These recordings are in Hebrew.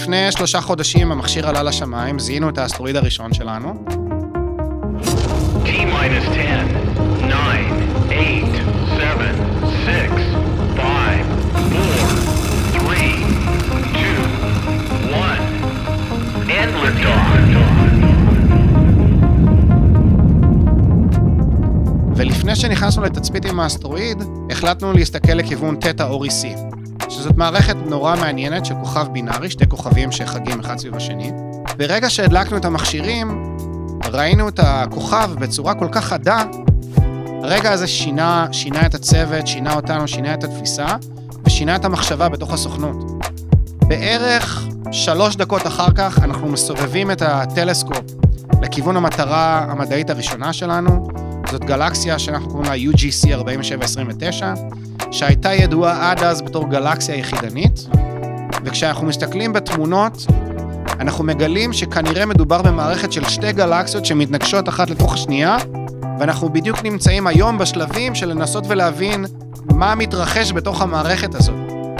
ולפני שלושה חודשים המכשיר עלה לשמיים, זיהינו את האסטרואיד הראשון שלנו. T-minus 10, 9, 8, 7, 6, 5, 4, 3, 2, 1, and liftoff. ולפני שנכנסנו לתצפית עם האסטרואיד, החלטנו להסתכל לכיוון תטא אורי C, שזאת מערכת נורא מעניינת של כוכב בינארי, שתי כוכבים שחגים אחד סביב השני. ברגע שהדלקנו את המכשירים, ראינו את הכוכב בצורה כל כך חדה, הרגע הזה שינה, שינה את הצוות, שינה אותנו, שינה את התפיסה, ושינה את המחשבה בתוך הסוכנות. בערך שלוש דקות אחר כך אנחנו מסובבים את הטלסקופ לכיוון המטרה המדעית הראשונה שלנו, זאת גלקסיה שאנחנו קוראים לה UGC 4729, שהייתה ידועה עד אז בתור גלקסיה יחידנית, וכשאנחנו מסתכלים בתמונות, אנחנו מגלים שכנראה מדובר במערכת של שתי גלקסיות שמתנגשות אחת לתוך השנייה, ואנחנו בדיוק נמצאים היום בשלבים של לנסות ולהבין מה מתרחש בתוך המערכת הזאת.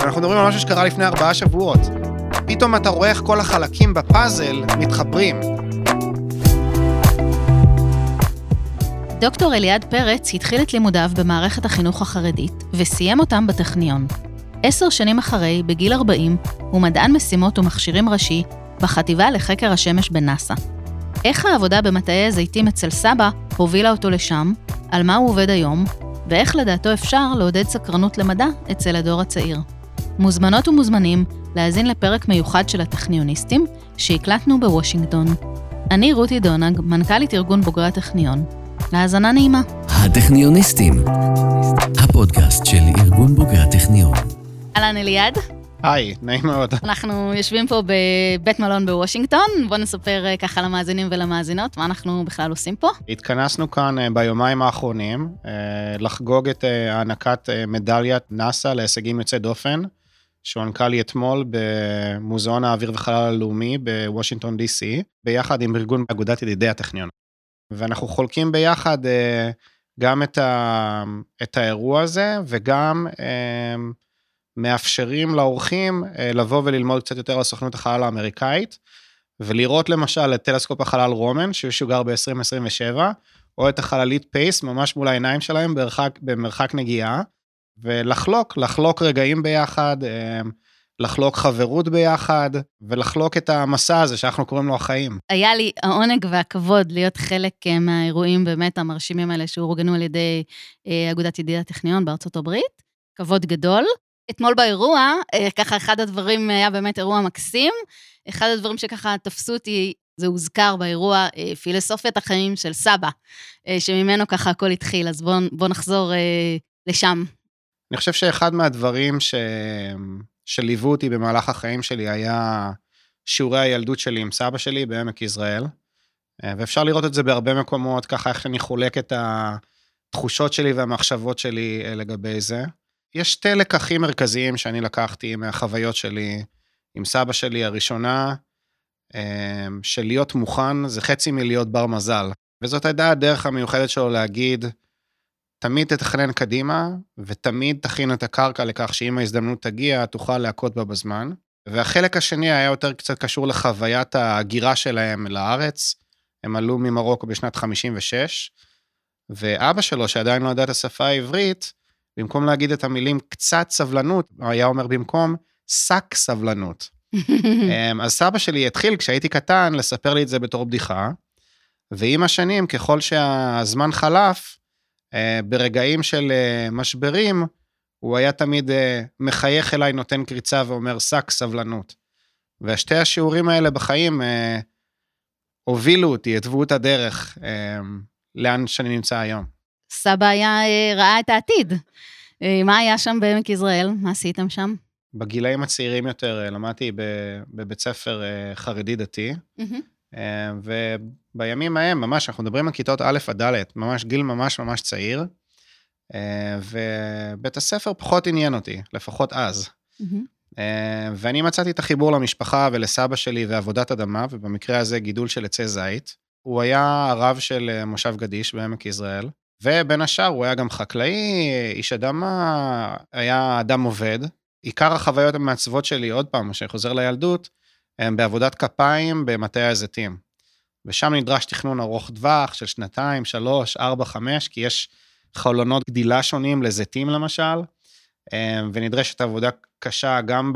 אנחנו מדברים על משהו שקרה לפני ארבעה שבועות. פתאום אתה רואה איך כל החלקים בפאזל מתחברים. דוקטור אליעד פרץ התחיל את לימודיו במערכת החינוך החרדית, וסיים אותם בטכניון. עשר שנים אחרי, בגיל 40, הוא מדען משימות ומכשירים ראשי בחטיבה לחקר השמש בנאס"א. איך העבודה במטעי הזיתים אצל סבא הובילה אותו לשם, על מה הוא עובד היום, ואיך לדעתו אפשר לעודד סקרנות למדע אצל הדור הצעיר. מוזמנות ומוזמנים להאזין לפרק מיוחד של הטכניוניסטים שהקלטנו בוושינגטון. אני רותי דונג, מנכ"לית ארגון בוגרי הטכניון. להאזנה נעימה. הטכניוניסטים, הפודקאסט של ארגון בוגרי הטכניון. אהלן אליעד, היי, נעים מאוד. אנחנו יושבים פה בבית מלון בוושינגטון, בוא נספר אה, ככה למאזינים ולמאזינות, מה אנחנו בכלל עושים פה. התכנסנו כאן אה, ביומיים האחרונים אה, לחגוג את הענקת מדליית נאס"א להישגים יוצאי דופן, שהוענקה לי אתמול במוזיאון האוויר וחלל הלאומי בוושינגטון די.סי, ביחד עם ארגון אגודת ידידי הטכניון. ואנחנו חולקים ביחד אה, גם את, ה, את האירוע הזה וגם אה, מאפשרים לאורחים אה, לבוא וללמוד קצת יותר על סוכנות החלל האמריקאית, ולראות למשל את טלסקופ החלל רומן שישוגר ב-2027, או את החללית PACE ממש מול העיניים שלהם במרחק, במרחק נגיעה, ולחלוק, לחלוק רגעים ביחד, לחלוק חברות ביחד, ולחלוק את המסע הזה שאנחנו קוראים לו החיים. היה לי העונג והכבוד להיות חלק אה, מהאירועים באמת המרשימים האלה שאורגנו על ידי אה, אגודת ידידי הטכניון בארצות הברית. כבוד גדול. אתמול באירוע, אה, ככה אחד הדברים היה באמת אירוע מקסים. אחד הדברים שככה תפסו אותי, זה הוזכר באירוע פילוסופיית החיים של סבא, שממנו ככה הכל התחיל, אז בואו בוא נחזור לשם. אני חושב שאחד מהדברים ש... שליוו אותי במהלך החיים שלי היה שיעורי הילדות שלי עם סבא שלי בעמק יזרעאל. אה, ואפשר לראות את זה בהרבה מקומות, ככה איך אני חולק את התחושות שלי והמחשבות שלי אה, לגבי זה. יש שתי לקחים מרכזיים שאני לקחתי מהחוויות שלי עם סבא שלי הראשונה, אה, של להיות מוכן זה חצי מלהיות בר מזל. וזאת הייתה הדרך המיוחדת שלו להגיד, תמיד תתכנן קדימה, ותמיד תכין את הקרקע לכך שאם ההזדמנות תגיע, תוכל להכות בה בזמן. והחלק השני היה יותר קצת קשור לחוויית ההגירה שלהם לארץ. הם עלו ממרוקו בשנת 56, ואבא שלו, שעדיין לא ידע את השפה העברית, במקום להגיד את המילים קצת סבלנות, היה אומר במקום שק סבלנות. אמ, אז סבא שלי התחיל, כשהייתי קטן, לספר לי את זה בתור בדיחה, ועם השנים, ככל שהזמן חלף, ברגעים של אה, משברים, הוא היה תמיד אה, מחייך אליי, נותן קריצה ואומר, שק סבלנות. ושתי השיעורים האלה בחיים הובילו אותי, התוו את הדרך לאן שאני נמצא היום. סבא היה, ראה את העתיד. מה היה שם בעמק יזרעאל? מה עשיתם שם? בגילאים הצעירים יותר למדתי בבית ספר חרדי דתי, mm-hmm. ובימים ההם, ממש, אנחנו מדברים על כיתות א' עד ד', ממש גיל ממש ממש צעיר, ובית הספר פחות עניין אותי, לפחות אז. Mm-hmm. ואני מצאתי את החיבור למשפחה ולסבא שלי ועבודת אדמה, ובמקרה הזה גידול של עצי זית. הוא היה הרב של מושב גדיש בעמק יזרעאל, ובין השאר הוא היה גם חקלאי, איש אדמה, היה אדם עובד. עיקר החוויות המעצבות שלי, עוד פעם, כשאני חוזר לילדות, הם בעבודת כפיים במטה הזיתים. ושם נדרש תכנון ארוך טווח של שנתיים, שלוש, ארבע, חמש, כי יש חלונות גדילה שונים לזיתים למשל, אה, ונדרשת עבודה קשה גם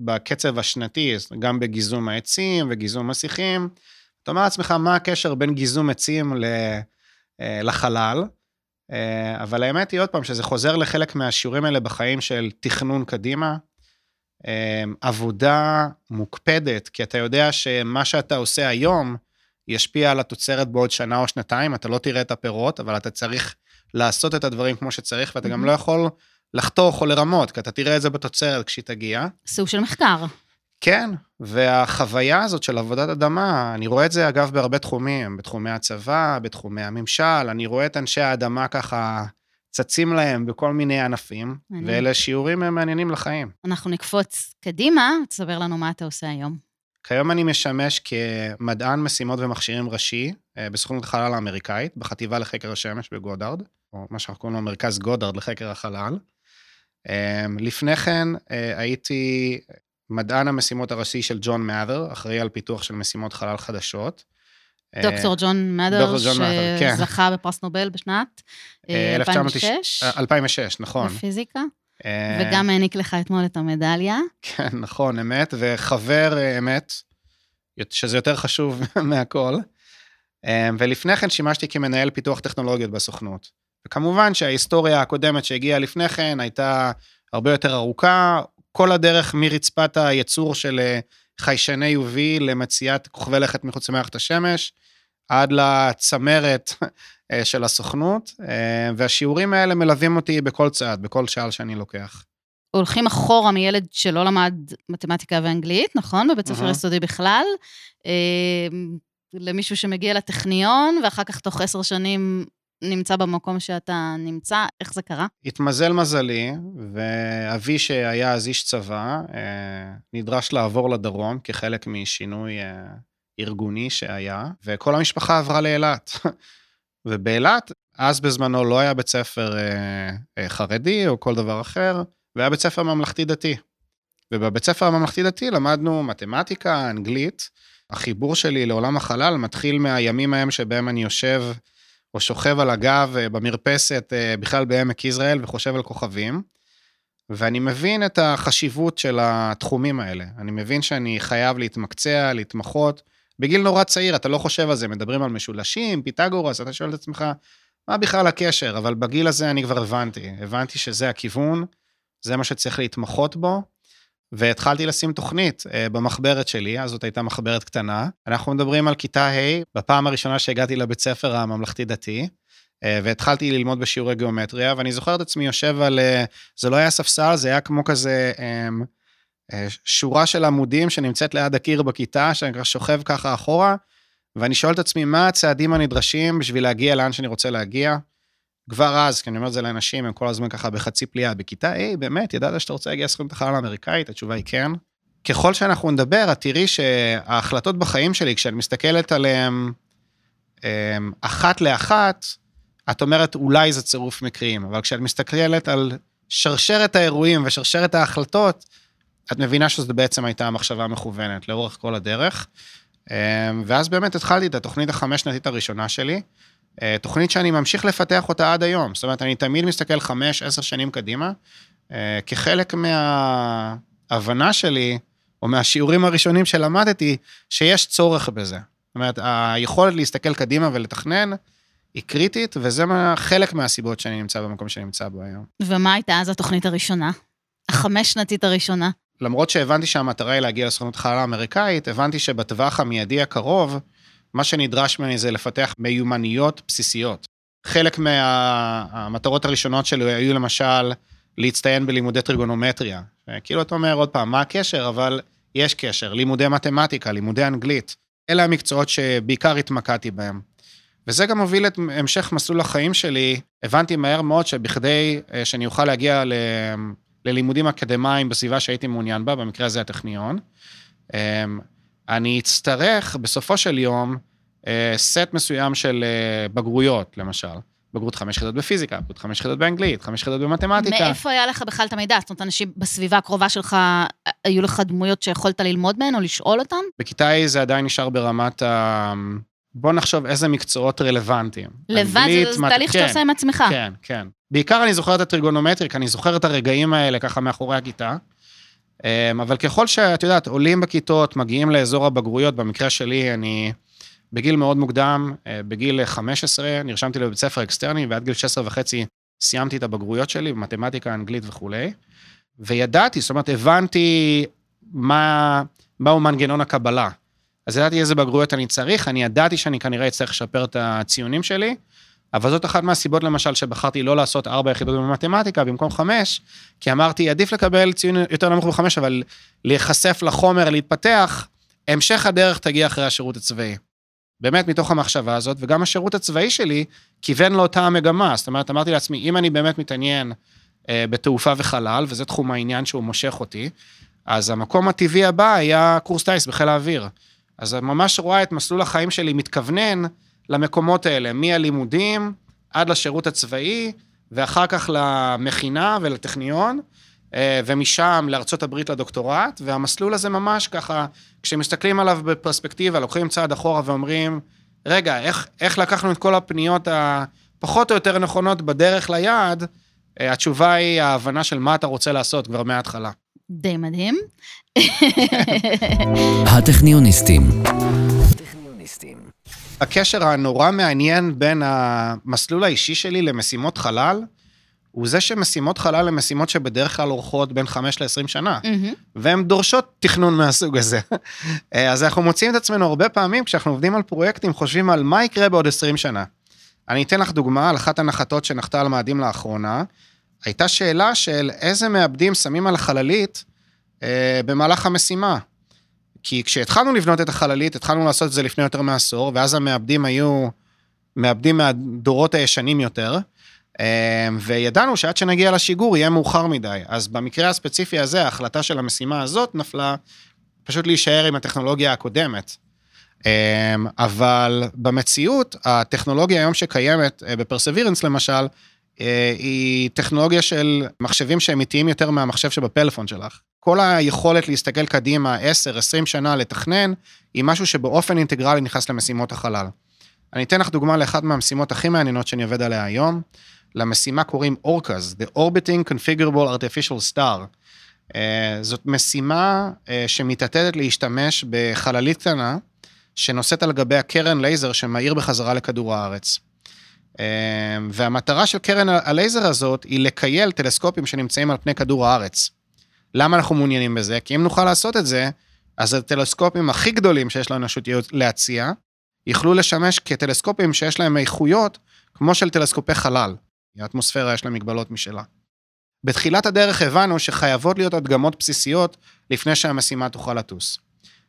בקצב השנתי, גם בגיזום העצים וגיזום השיחים. אתה אומר לעצמך, מה הקשר בין גיזום עצים אה, לחלל? אה, אבל האמת היא עוד פעם, שזה חוזר לחלק מהשיעורים האלה בחיים של תכנון קדימה, עבודה מוקפדת, כי אתה יודע שמה שאתה עושה היום ישפיע על התוצרת בעוד שנה או שנתיים, אתה לא תראה את הפירות, אבל אתה צריך לעשות את הדברים כמו שצריך, ואתה גם. לא יכול לחתוך או לרמות, כי אתה תראה את זה בתוצרת כשהיא תגיע. סוג של מחקר. כן, והחוויה הזאת של עבודת אדמה, אני רואה את זה אגב בהרבה תחומים, בתחומי הצבא, בתחומי הממשל, אני רואה את אנשי האדמה ככה צצים להם בכל מיני ענפים, מעניין. ואלה שיעורים מעניינים לחיים. אנחנו נקפוץ קדימה, תספר לנו מה אתה עושה היום. כיום אני משמש כמדען משימות ומכשירים ראשי אה, בסוכנות החלל האמריקאית, בחטיבה לחקר השמש בגודארד, או מה שאנחנו קוראים לו מרכז גודארד לחקר החלל. אה, לפני כן אה, הייתי מדען המשימות הראשי של ג'ון מאת'ר, אחראי על פיתוח של משימות חלל חדשות. אה, דוקטור ג'ון מאדר, מאדר, כן. שזכה בפרס נובל בשנת אה, אה, 1906, 2006, אה, 2006, נכון. בפיזיקה, וגם העניק לך אתמול את המדליה. כן, נכון, אמת, וחבר אמת, שזה יותר חשוב מהכל. ולפני כן שימשתי כמנהל פיתוח טכנולוגיות בסוכנות. וכמובן שההיסטוריה הקודמת שהגיעה לפני כן הייתה הרבה יותר ארוכה, כל הדרך מרצפת הייצור של חיישני UV למציאת כוכבי לכת מחוץ למערכת השמש, עד לצמרת אה, של הסוכנות, אה, והשיעורים האלה מלווים אותי בכל צעד, בכל שעל שאני לוקח. הולכים אחורה מילד שלא למד מתמטיקה ואנגלית, נכון? בבית ספר אהה. יסודי בכלל. אה, למישהו שמגיע לטכניון, ואחר כך תוך עשר שנים נמצא במקום שאתה נמצא, איך זה קרה? התמזל מזלי, ואבי שהיה אז איש צבא, אה, נדרש לעבור לדרום כחלק משינוי אה, ארגוני שהיה, וכל המשפחה עברה לאילת. ובאילת, אז בזמנו לא היה בית ספר אה, חרדי או כל דבר אחר, והיה בית ספר ממלכתי-דתי. ובבית ספר הממלכתי-דתי למדנו מתמטיקה, אנגלית. החיבור שלי לעולם החלל מתחיל מהימים ההם שבהם אני יושב או שוכב על הגב אה, במרפסת, אה, בכלל בעמק יזרעאל, וחושב על כוכבים. ואני מבין את החשיבות של התחומים האלה. אני מבין שאני חייב להתמקצע, להתמחות. בגיל נורא צעיר, אתה לא חושב על זה, מדברים על משולשים, פיתגורס, אתה שואל את עצמך, מה בכלל הקשר? אבל בגיל הזה אני כבר הבנתי. הבנתי שזה הכיוון, זה מה שצריך להתמחות בו, והתחלתי לשים תוכנית אה, במחברת שלי, אז זאת הייתה מחברת קטנה. אנחנו מדברים על כיתה ה', בפעם הראשונה שהגעתי לבית ספר הממלכתי-דתי, אה, והתחלתי ללמוד בשיעורי גיאומטריה, ואני זוכר את עצמי יושב על, אה, זה לא היה ספסל, זה היה כמו כזה אה, אה, שורה של עמודים שנמצאת ליד הקיר בכיתה, שאני שוכב ככה אחורה, ואני שואל את עצמי, מה הצעדים הנדרשים בשביל להגיע לאן שאני רוצה להגיע? כבר אז, כי אני אומר את זה לאנשים, הם כל הזמן ככה בחצי פליאה, בכיתה A, באמת, ידעת שאתה רוצה להגיע לסוכנות החלל האמריקאית? התשובה היא כן. ככל שאנחנו נדבר, את תראי שההחלטות בחיים שלי, כשאת מסתכלת עליהן אמ, אחת לאחת, את אומרת, אולי זה צירוף מקרים, אבל כשאת מסתכלת על שרשרת האירועים ושרשרת ההחלטות, את מבינה שזו בעצם הייתה המחשבה המכוונת לאורך כל הדרך. אמ, ואז באמת התחלתי את התוכנית החמש-שנתית הראשונה שלי, תוכנית שאני ממשיך לפתח אותה עד היום. זאת אומרת, אני תמיד מסתכל חמש, עשר שנים קדימה, אה, כחלק מההבנה שלי, או מהשיעורים הראשונים שלמדתי, שיש צורך בזה. זאת אומרת, היכולת להסתכל קדימה ולתכנן היא קריטית, וזה מה, חלק מהסיבות שאני נמצא במקום שאני נמצא בו היום. ומה הייתה אז התוכנית הראשונה? החמש-שנתית הראשונה. למרות שהבנתי שהמטרה היא להגיע לסוכנות החלל האמריקאית, הבנתי שבטווח המיידי הקרוב, מה שנדרש ממני זה לפתח מיומנויות בסיסיות. חלק מהמטרות הראשונות שלי היו למשל להצטיין בלימודי טריגונומטריה. כאילו אתה אומר עוד פעם, מה הקשר? אבל יש קשר, לימודי מתמטיקה, לימודי אנגלית. אלה המקצועות שבעיקר התמקדתי בהם. וזה גם הוביל את המשך מסלול החיים שלי. הבנתי מהר מאוד שבכדי אה, שאני אוכל להגיע ל... ללימודים אקדמיים בסביבה שהייתי מעוניין בה, במקרה הזה הטכניון, אמ, אני אצטרך בסופו של יום אה, סט מסוים של אה, בגרויות, למשל. בגרות חמש יחידות בפיזיקה, בגרות חמש יחידות באנגלית, חמש יחידות במתמטיקה. מאיפה היה לך בכלל את המידע? זאת אומרת, אנשים בסביבה הקרובה שלך, היו לך דמויות שיכולת ללמוד מהן או לשאול אותן? בכיתה ה' זה עדיין נשאר ברמת ה... בוא נחשוב איזה מקצועות רלוונטיים. לבד, אנגלית, זה מת- תהליך שאתה כן, עושה עם עצמך. כן, כן. בעיקר אני זוכר את הטריגונומטרי, כי אני זוכר את הרגעים האלה ככה מאחורי הכיתה. אמ, אבל ככל שאת יודעת, עולים בכיתות, מגיעים לאזור הבגרויות, במקרה שלי, אני בגיל מאוד מוקדם, אה, בגיל 15, נרשמתי לבית ספר אקסטרני, ועד גיל 16 וחצי סיימתי את הבגרויות שלי במתמטיקה, אנגלית וכולי. וידעתי, זאת אומרת, הבנתי מה, מהו מנגנון הקבלה. אז ידעתי איזה בגרויות אני צריך, אני ידעתי שאני כנראה אצטרך לשפר את הציונים שלי, אבל זאת אחת מהסיבות למשל שבחרתי לא לעשות ארבע יחידות במתמטיקה במקום חמש, כי אמרתי, עדיף לקבל ציון יותר נמוך בחמש, אבל להיחשף לחומר, להתפתח, המשך הדרך תגיע אחרי השירות הצבאי. באמת מתוך המחשבה הזאת, וגם השירות הצבאי שלי כיוון לאותה המגמה. זאת אומרת, אמרתי לעצמי, אם אני באמת מתעניין אה, בתעופה וחלל, וזה תחום העניין שהוא מושך אותי, אז המקום הטבעי הבא היה קורס טיס בחיל האוויר. אז אני ממש רואה את מסלול החיים שלי מתכוונן למקומות האלה, מהלימודים עד לשירות הצבאי, ואחר כך למכינה ולטכניון, אה, ומשם לארצות הברית לדוקטורט, והמסלול הזה ממש ככה, כשמסתכלים עליו בפרספקטיבה, לוקחים צעד אחורה ואומרים, רגע, איך, איך לקחנו את כל הפניות הפחות או יותר נכונות בדרך ליעד? אה, התשובה היא ההבנה של מה אתה רוצה לעשות כבר מההתחלה. די מדהים. הטכניוניסטים. הקשר הנורא מעניין בין המסלול האישי שלי למשימות חלל, הוא זה שמשימות חלל הן משימות שבדרך כלל אורכות בין 5 ל-20 שנה, מהמם. והן דורשות תכנון מהסוג הזה. אז אנחנו מוצאים את עצמנו הרבה פעמים, כשאנחנו עובדים על פרויקטים, חושבים על מה יקרה בעוד 20 שנה. אני אתן לך דוגמה על אחת הנחתות שנחתה על מאדים לאחרונה. הייתה שאלה של איזה מעבדים שמים על החללית אה, במהלך המשימה. כי כשהתחלנו לבנות את החללית, התחלנו לעשות את זה לפני יותר מעשור, ואז המעבדים היו מעבדים מהדורות הישנים יותר, אה, וידענו שעד שנגיע לשיגור יהיה מאוחר מדי. אז במקרה הספציפי הזה, ההחלטה של המשימה הזאת נפלה פשוט להישאר עם הטכנולוגיה הקודמת. אה, אבל במציאות, הטכנולוגיה היום שקיימת, אה, בפרסווירנס למשל, אה, היא טכנולוגיה של מחשבים שהם איטיים יותר מהמחשב שבפלאפון שלך. כל היכולת להסתכל קדימה 10-20 שנה לתכנן, היא משהו שבאופן אינטגרלי נכנס למשימות החלל. אני אתן לך דוגמה לאחת מהמשימות הכי מעניינות שאני עובד עליה היום. למשימה קוראים אורקאז, The Orbiting Configurable Artificial Star. אה, זאת משימה אה, שמתעתדת להשתמש בחללית קטנה, שנושאת על גביה קרן לייזר שמאיר בחזרה לכדור הארץ. אה, והמטרה של קרן הלייזר הזאת היא לקייל טלסקופים שנמצאים על פני כדור הארץ. למה אנחנו מעוניינים בזה? כי אם נוכל לעשות את זה, אז הטלסקופים הכי גדולים שיש לאנושות להציע, יוכלו לשמש כטלסקופים שיש להם איכויות כמו של טלסקופי חלל. האטמוספירה יש לה מגבלות משלה. בתחילת הדרך הבנו שחייבות להיות הדגמות בסיסיות לפני שהמשימה תוכל לטוס.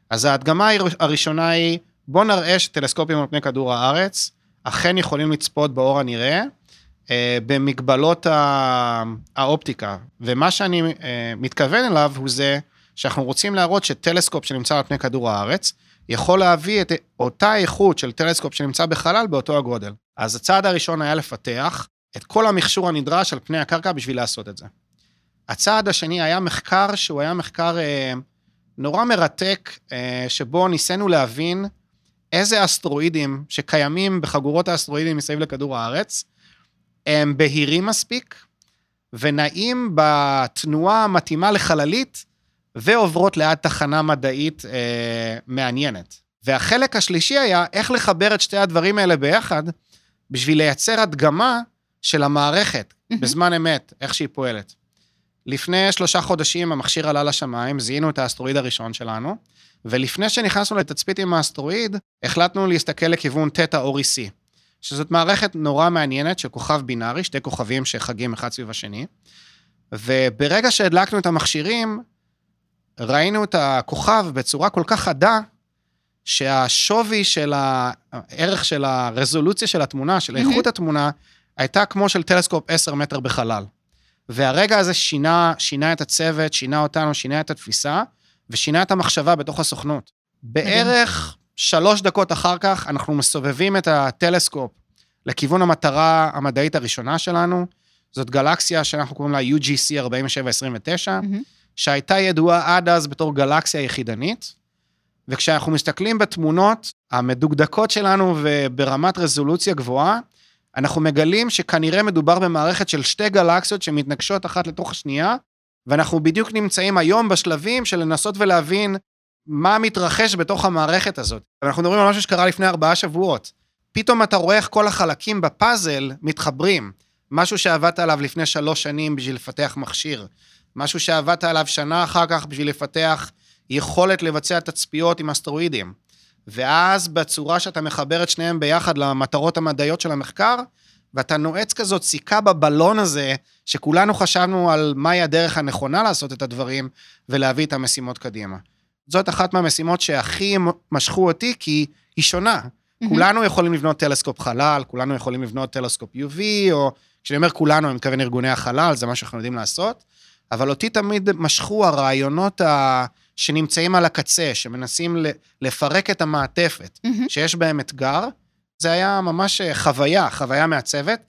אז ההדגמה הראשונה היא, בוא נראה שטלסקופים על פני כדור הארץ אכן יכולים לצפות באור הנראה אה, במגבלות ה- האופטיקה. ומה שאני אה, מתכוון אליו הוא זה שאנחנו רוצים להראות שטלסקופ שנמצא על פני כדור הארץ, יכול להביא את אותה איכות של טלסקופ שנמצא בחלל באותו הגודל. אז הצעד הראשון היה לפתח את כל המכשור הנדרש על פני הקרקע בשביל לעשות את זה. הצעד השני היה מחקר שהוא היה מחקר אה, נורא מרתק, אה, שבו ניסינו להבין איזה אסטרואידים שקיימים בחגורות האסטרואידים מסביב לכדור הארץ, הם בהירים מספיק ונעים בתנועה המתאימה לחללית ועוברות ליד תחנה מדעית אה, מעניינת. והחלק השלישי היה איך לחבר את שתי הדברים האלה ביחד בשביל לייצר הדגמה של המערכת בזמן אמת, איך שהיא פועלת. לפני שלושה חודשים המכשיר עלה לשמיים, זיהינו את האסטרואיד הראשון שלנו, ולפני שנכנסנו לתצפית עם האסטרואיד, החלטנו להסתכל לכיוון תטא אורי C, שזאת מערכת נורא מעניינת של כוכב בינארי, שתי כוכבים שחגים אחד סביב השני, וברגע שהדלקנו את המכשירים, ראינו את הכוכב בצורה כל כך חדה, שהשווי של הערך של הרזולוציה של התמונה, של איכות התמונה, הייתה כמו של טלסקופ 10 מטר בחלל. והרגע הזה שינה, שינה את הצוות, שינה אותנו, שינה את התפיסה, ושינה את המחשבה בתוך הסוכנות. בערך שלוש דקות אחר כך, אנחנו מסובבים את הטלסקופ לכיוון המטרה המדעית הראשונה שלנו. זאת גלקסיה שאנחנו קוראים לה UGC 4729, מהמם. שהייתה ידועה עד אז בתור גלקסיה יחידנית. וכשאנחנו מסתכלים בתמונות המדוקדקות שלנו וברמת רזולוציה גבוהה, אנחנו מגלים שכנראה מדובר במערכת של שתי גלקסיות שמתנגשות אחת לתוך השנייה, ואנחנו בדיוק נמצאים היום בשלבים של לנסות ולהבין מה מתרחש בתוך המערכת הזאת. אנחנו מדברים על משהו שקרה לפני ארבעה שבועות. פתאום אתה רואה איך כל החלקים בפאזל מתחברים. משהו שעבדת עליו לפני שלוש שנים בשביל לפתח מכשיר. משהו שעבדת עליו שנה אחר כך בשביל לפתח יכולת לבצע תצפיות עם אסטרואידים. ואז בצורה שאתה מחבר את שניהם ביחד למטרות המדעיות של המחקר, ואתה נועץ כזאת סיכה בבלון הזה, שכולנו חשבנו על מהי הדרך הנכונה לעשות את הדברים, ולהביא את המשימות קדימה. זאת אחת מהמשימות שהכי משכו אותי, כי היא שונה. כולנו יכולים לבנות טלסקופ חלל, כולנו יכולים לבנות טלסקופ UV, או כשאני אומר כולנו, אני מתכוון ארגוני החלל, זה מה שאנחנו יודעים לעשות, אבל אותי תמיד משכו הרעיונות ה... שנמצאים על הקצה, שמנסים לפרק את המעטפת, מהמם. שיש בהם אתגר. זה היה ממש אה, חוויה, חוויה מעצבת.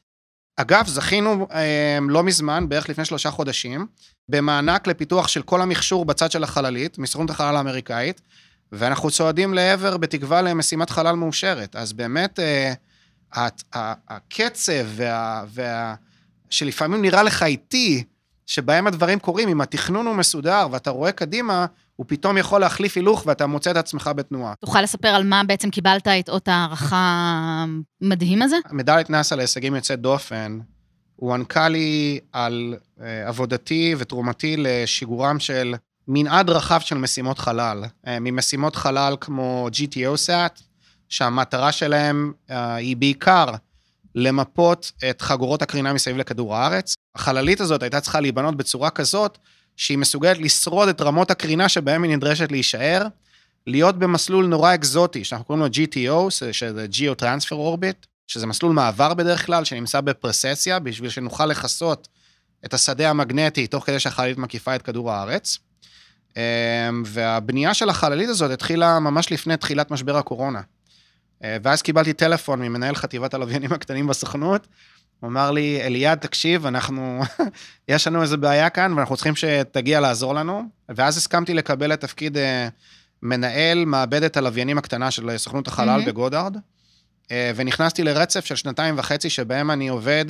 אגב, זכינו אה, לא מזמן, בערך לפני שלושה חודשים, במענק לפיתוח של כל המכשור בצד של החללית, מסוכנות החלל האמריקאית, ואנחנו צועדים לעבר, בתקווה, למשימת חלל מאושרת. אז באמת, אה, הת- ה- הקצב וה, וה... שלפעמים נראה לך איטי, שבהם הדברים קורים, אם התכנון הוא מסודר ואתה רואה קדימה, הוא פתאום יכול להחליף הילוך ואתה מוצא את עצמך בתנועה. תוכל לספר על מה בעצם קיבלת את אות הערכה המדהים הזה? מדליית נאס"א להישגים יוצאי דופן, הוענקה לי על אה, עבודתי ותרומתי לשיגורם של מנעד רחב של משימות חלל. אה, ממשימות חלל כמו GTO-SAT, שהמטרה שלהם אה, היא בעיקר למפות את חגורות הקרינה מסביב לכדור הארץ. החללית הזאת הייתה צריכה להיבנות בצורה כזאת שהיא מסוגלת לשרוד את רמות הקרינה שבהן היא נדרשת להישאר, להיות במסלול נורא אקזוטי, שאנחנו קוראים לו GTO, שזה Geo Transfer Orbit, שזה מסלול מעבר בדרך כלל, שנמצא בפרססיה, בשביל שנוכל לכסות את השדה המגנטי תוך כדי שהחללית מקיפה את כדור הארץ. אמ, והבנייה של החללית הזאת התחילה ממש לפני תחילת משבר הקורונה. אה, ואז קיבלתי טלפון ממנהל חטיבת הלוויינים הקטנים בסוכנות, הוא אמר לי, אליעד, תקשיב, אנחנו, יש לנו איזה בעיה כאן, ואנחנו צריכים שתגיע לעזור לנו. ואז הסכמתי לקבל את תפקיד אה, מנהל מעבדת הלוויינים הקטנה של סוכנות החלל מהמם. בגודארד, אה, ונכנסתי לרצף של שנתיים וחצי, שבהם אני עובד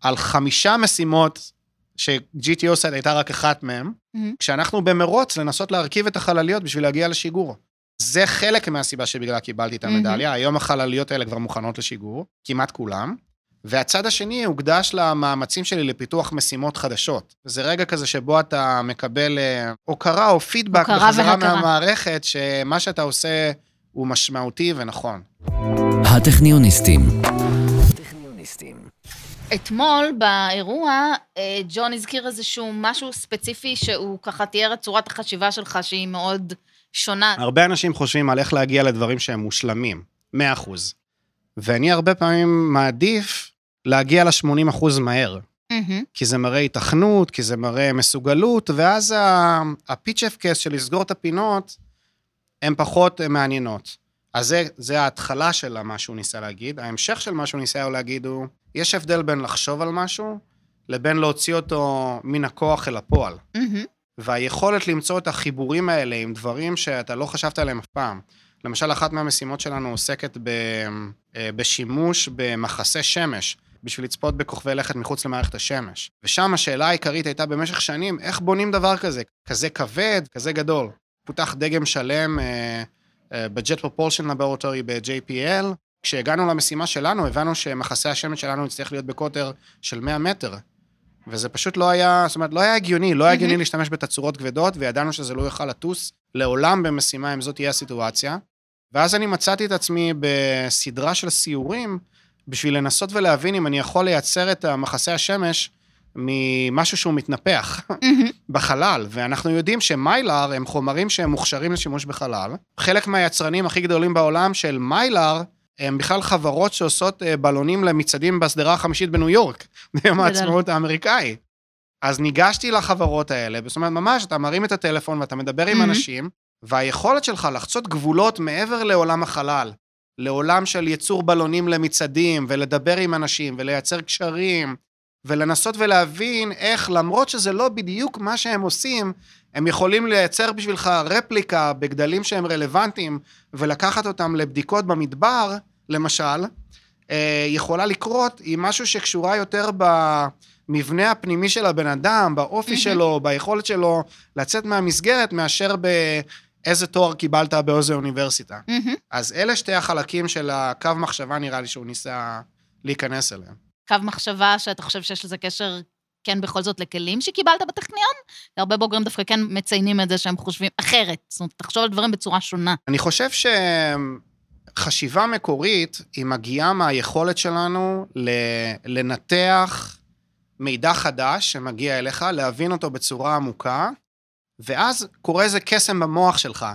על חמישה משימות, ש-GTO-SAT הייתה רק אחת מהן, מהמם. כשאנחנו במרוץ לנסות להרכיב את החלליות בשביל להגיע לשיגור. זה חלק מהסיבה שבגללה קיבלתי את המדליה. היום החלליות האלה כבר מוכנות לשיגור, כמעט כולם. והצד השני הוקדש למאמצים שלי לפיתוח משימות חדשות. זה רגע כזה שבו אתה מקבל אה, הוקרה או פידבק הוקרה בחזרה והכרה. מהמערכת, שמה שאתה עושה הוא משמעותי ונכון. הטכניוניסטים. אתמול באירוע, אה, ג'ון הזכיר איזשהו משהו ספציפי שהוא ככה תיאר את צורת החשיבה שלך שהיא מאוד שונה. הרבה אנשים חושבים על איך להגיע לדברים שהם מושלמים, 100%. ואני הרבה פעמים מעדיף להגיע ל-80% מהר. מהמם. כי זה מראה התכנות, כי זה מראה מסוגלות, ואז הפיץ' אפקס של לסגור את הפינות, הן פחות מעניינות. אז זה, זה ההתחלה של מה שהוא ניסה להגיד. ההמשך של מה שהוא ניסה להגיד הוא, יש הבדל בין לחשוב על משהו, לבין להוציא אותו מן הכוח אל הפועל. מהמם. והיכולת למצוא את החיבורים האלה עם דברים שאתה לא חשבת עליהם אף פעם. למשל, אחת מהמשימות שלנו עוסקת ב, אה, בשימוש במחסי שמש, בשביל לצפות בכוכבי לכת מחוץ למערכת השמש. ושם השאלה העיקרית הייתה במשך שנים, איך בונים דבר כזה? כזה כבד, כזה גדול. פותח דגם שלם אה, אה, ב-Jet Propulsion Laboratory ב-JPL. כשהגענו למשימה שלנו, הבנו שמחסי השמש שלנו יצטרך להיות בקוטר של 100 מטר. וזה פשוט לא היה, זאת אומרת, לא היה הגיוני, לא היה הגיוני מהמם. להשתמש בתצורות כבדות, וידענו שזה לא יוכל לטוס לעולם במשימה אם זאת תהיה הסיטואציה. ואז אני מצאתי את עצמי בסדרה של סיורים, בשביל לנסות ולהבין אם אני יכול לייצר את מחסי השמש ממשהו שהוא מתנפח. בחלל, ואנחנו יודעים שמיילר הם חומרים שהם מוכשרים לשימוש בחלל. חלק מהיצרנים הכי גדולים בעולם של מיילר, הם בכלל חברות שעושות אה, בלונים למצעדים בשדרה החמישית בניו יורק, ביום. העצמאות האמריקאי. אז ניגשתי לחברות האלה, זאת אומרת, ממש, אתה מרים את הטלפון ואתה מדבר עם. אנשים, והיכולת שלך לחצות גבולות מעבר לעולם החלל, לעולם של ייצור בלונים למצעדים, ולדבר עם אנשים, ולייצר קשרים, ולנסות ולהבין איך, למרות שזה לא בדיוק מה שהם עושים, הם יכולים לייצר בשבילך רפליקה בגדלים שהם רלוונטיים, ולקחת אותם לבדיקות במדבר, למשל, אה, יכולה לקרות עם משהו שקשורה יותר במבנה הפנימי של הבן אדם, באופי מהמם. שלו, ביכולת שלו לצאת מהמסגרת, מאשר באיזה תואר קיבלת באיזה אוניברסיטה. מהמם. אז אלה שתי החלקים של הקו מחשבה, נראה לי שהוא ניסה להיכנס אליהם. קו מחשבה שאתה חושב שיש לזה קשר, כן, בכל זאת, לכלים שקיבלת בטכניון? הרבה בוגרים דווקא כן מציינים את זה שהם חושבים אחרת. זאת אומרת, תחשוב על דברים בצורה שונה. אני חושב שחשיבה מקורית היא מגיעה מהיכולת שלנו ל- לנתח מידע חדש שמגיע אליך, להבין אותו בצורה עמוקה, ואז קורה איזה קסם במוח שלך.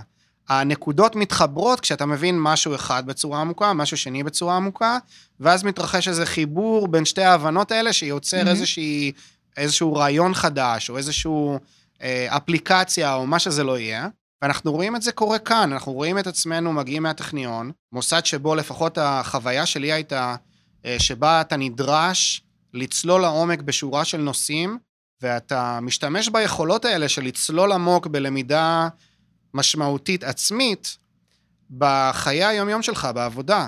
הנקודות מתחברות כשאתה מבין משהו אחד בצורה עמוקה, משהו שני בצורה עמוקה, ואז מתרחש איזה חיבור בין שתי ההבנות האלה שיוצר מהמם. איזושהי, איזשהו רעיון חדש, או איזשהו אה, אפליקציה, או מה שזה לא יהיה. ואנחנו רואים את זה קורה כאן, אנחנו רואים את עצמנו מגיעים מהטכניון, מוסד שבו לפחות החוויה שלי הייתה, אה, שבה אתה נדרש לצלול לעומק בשורה של נושאים, ואתה משתמש ביכולות האלה של לצלול עמוק בלמידה משמעותית עצמית בחיי היומיום שלך, בעבודה.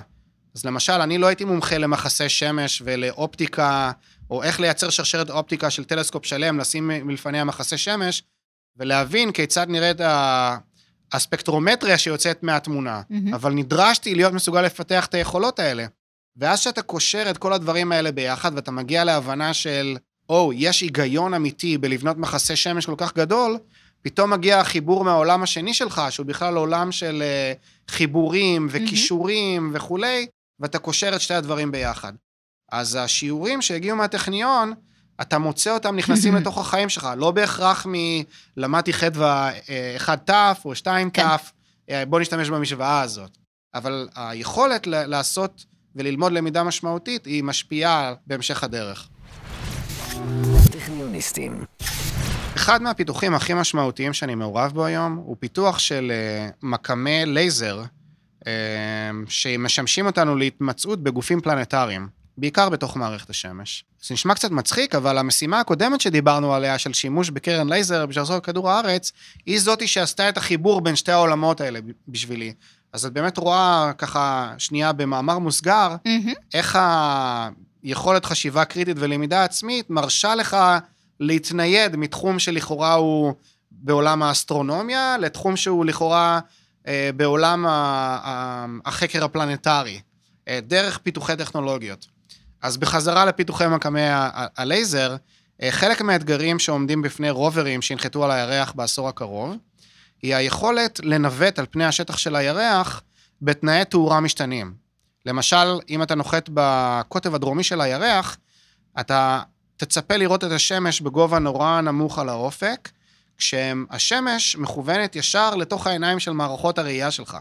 אז למשל, אני לא הייתי מומחה למחסי שמש ולאופטיקה, או איך לייצר שרשרת אופטיקה של טלסקופ שלם, לשים מלפני מחסי שמש, ולהבין כיצד נראית ה- הספקטרומטריה שיוצאת מהתמונה. מהמם. אבל נדרשתי להיות מסוגל לפתח את היכולות האלה. ואז כשאתה קושר את כל הדברים האלה ביחד, ואתה מגיע להבנה של, או, יש היגיון אמיתי בלבנות מחסה שמש כל כך גדול, פתאום מגיע החיבור מהעולם השני שלך, שהוא בכלל עולם של אה, חיבורים וכישורים וכולי, ואתה קושר את שתי הדברים ביחד. אז השיעורים שהגיעו מהטכניון, אתה מוצא אותם נכנסים לתוך החיים שלך, לא בהכרח מלמדתי חדווה אה, אחד ת' או שתיים ת', כן. אה, בוא נשתמש במשוואה הזאת. אבל היכולת לעשות וללמוד למידה משמעותית, היא משפיעה בהמשך הדרך. טכניוניסטים. אחד מהפיתוחים הכי משמעותיים שאני מעורב בו היום, הוא פיתוח של אה, מקמי לייזר, אה, שמשמשים אותנו להתמצאות בגופים פלנטריים, בעיקר בתוך מערכת השמש. זה נשמע קצת מצחיק, אבל המשימה הקודמת שדיברנו עליה, של שימוש בקרן לייזר בשביל לחוש את כדור הארץ, היא זאתי שעשתה את החיבור בין שתי העולמות האלה בשבילי. אז את באמת רואה ככה, שנייה במאמר מוסגר, מהמם. איך היכולת חשיבה קריטית ולמידה עצמית מרשה לך להתנייד מתחום שלכאורה הוא בעולם האסטרונומיה, לתחום שהוא לכאורה אה, בעולם החקר הפלנטרי, אה, דרך פיתוחי טכנולוגיות. אז בחזרה לפיתוחי מקמי הלייזר, אה, חלק מהאתגרים שעומדים בפני רוברים שינחתו על הירח בעשור הקרוב, היא היכולת לנווט על פני השטח של הירח בתנאי תאורה משתנים. למשל, אם אתה נוחת בקוטב הדרומי של הירח, אתה תצפה לראות את השמש בגובה נורא נמוך על האופק, כשהשמש מכוונת ישר לתוך העיניים של מערכות הראייה שלך.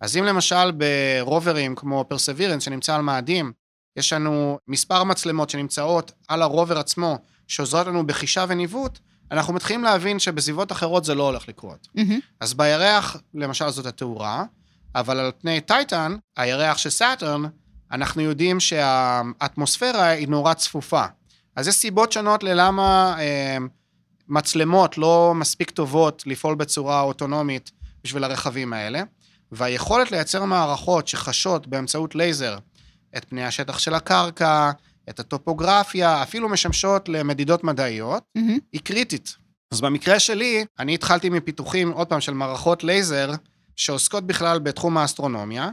אז אם למשל ברוברים כמו פרסווירנס שנמצא על מאדים, יש לנו מספר מצלמות שנמצאות על הרובר עצמו, שעוזרות לנו בחישה וניווט, אנחנו מתחילים להבין שבסביבות אחרות זה לא הולך לקרות. מהמם. אז בירח, למשל, זאת התאורה, אבל על פני טייטן, הירח של Saturn, אנחנו יודעים שהאטמוספירה היא נורא צפופה. אז יש סיבות שונות ללמה אה, מצלמות לא מספיק טובות לפעול בצורה אוטונומית בשביל הרכבים האלה, והיכולת לייצר מערכות שחשות באמצעות לייזר את פני השטח של הקרקע, את הטופוגרפיה, אפילו משמשות למדידות מדעיות, מהמם. היא קריטית. אז במקרה שלי, אני התחלתי מפיתוחים, עוד פעם, של מערכות לייזר, שעוסקות בכלל בתחום האסטרונומיה,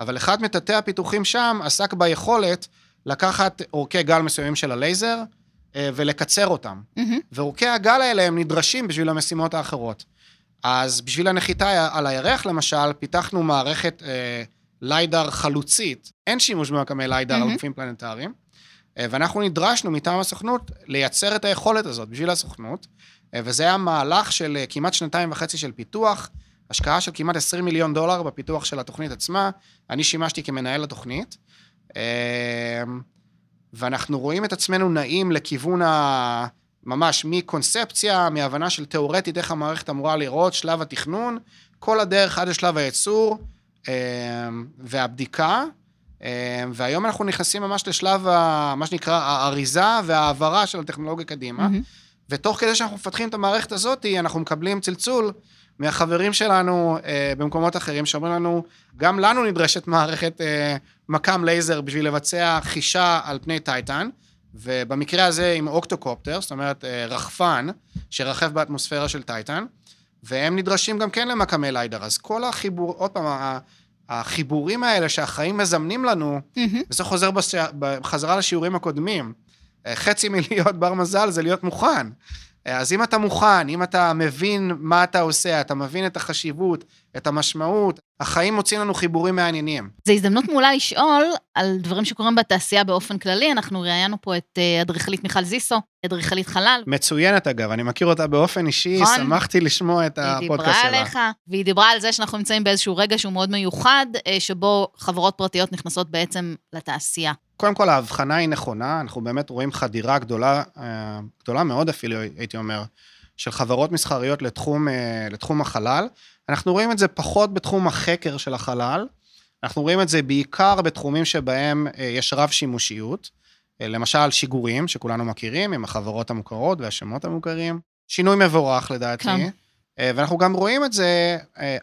אבל אחד מתתי הפיתוחים שם עסק ביכולת לקחת אורכי גל מסוימים של הלייזר אה, ולקצר אותם. מהמם. ואורכי הגל האלה הם נדרשים בשביל המשימות האחרות. אז בשביל הנחיתה על הירח, למשל, פיתחנו מערכת אה, ליידר חלוצית. אין שימוש במקמי ליידר על מהמם. גופים פלנטריים, אה, ואנחנו נדרשנו מטעם הסוכנות לייצר את היכולת הזאת בשביל הסוכנות, אה, וזה היה מהלך של אה, כמעט שנתיים וחצי של פיתוח, השקעה של כמעט 20 מיליון דולר בפיתוח של התוכנית עצמה. אני שימשתי כמנהל התוכנית. אה, ואנחנו רואים את עצמנו נעים לכיוון ה... ממש מקונספציה, מהבנה של תיאורטית איך המערכת אמורה לראות, שלב התכנון, כל הדרך עד לשלב הייצור, אה, והבדיקה, אה, והיום אנחנו נכנסים ממש לשלב, ה- מה שנקרא, האריזה וההעברה של הטכנולוגיה קדימה. מהמם. ותוך כדי שאנחנו מפתחים את המערכת הזאת, אנחנו מקבלים צלצול מהחברים שלנו אה, במקומות אחרים, שאומרים לנו, גם לנו נדרשת מערכת אה, מקם לייזר בשביל לבצע חישה על פני טייטן, ובמקרה הזה עם octocopter, זאת אומרת אה, רחפן, שרחף באטמוספירה של טייטן, והם נדרשים גם כן למקמי lidar. אז כל החיבור, עוד פעם, החיבורים האלה שהחיים מזמנים לנו, מהמם. וזה חוזר בש... בחזרה לשיעורים הקודמים. אה, חצי מלהיות בר מזל זה להיות מוכן. אז אם אתה מוכן, אם אתה מבין מה אתה עושה, אתה מבין את החשיבות, את המשמעות, החיים מוצאים לנו חיבורים מעניינים. זו הזדמנות מעולה לשאול על דברים שקורים בתעשייה באופן כללי. אנחנו ראיינו פה את אה, אדריכלית מיכל זיסו, אדריכלית חלל. מצוינת אגב, אני מכיר אותה באופן אישי, נכון. שמחתי לשמוע את היא הפודקאסט דיברה שלה. עליך, והיא דיברה על זה שאנחנו נמצאים באיזשהו רגע שהוא מאוד מיוחד, אה, שבו חברות פרטיות נכנסות בעצם לתעשייה. קודם כל, ההבחנה היא נכונה, אנחנו באמת רואים חדירה גדולה, אה, גדולה מאוד אפילו, הייתי אומר, של חברות מסחריות לתחום, אה, לתחום החלל. אנחנו רואים את זה פחות בתחום החקר של החלל, אנחנו רואים את זה בעיקר בתחומים שבהם אה, יש רב שימושיות, אה, למשל שיגורים, שכולנו מכירים, עם החברות המוכרות והשמות המוכרים. שינוי מבורך לדעתי. כן. ואנחנו גם רואים את זה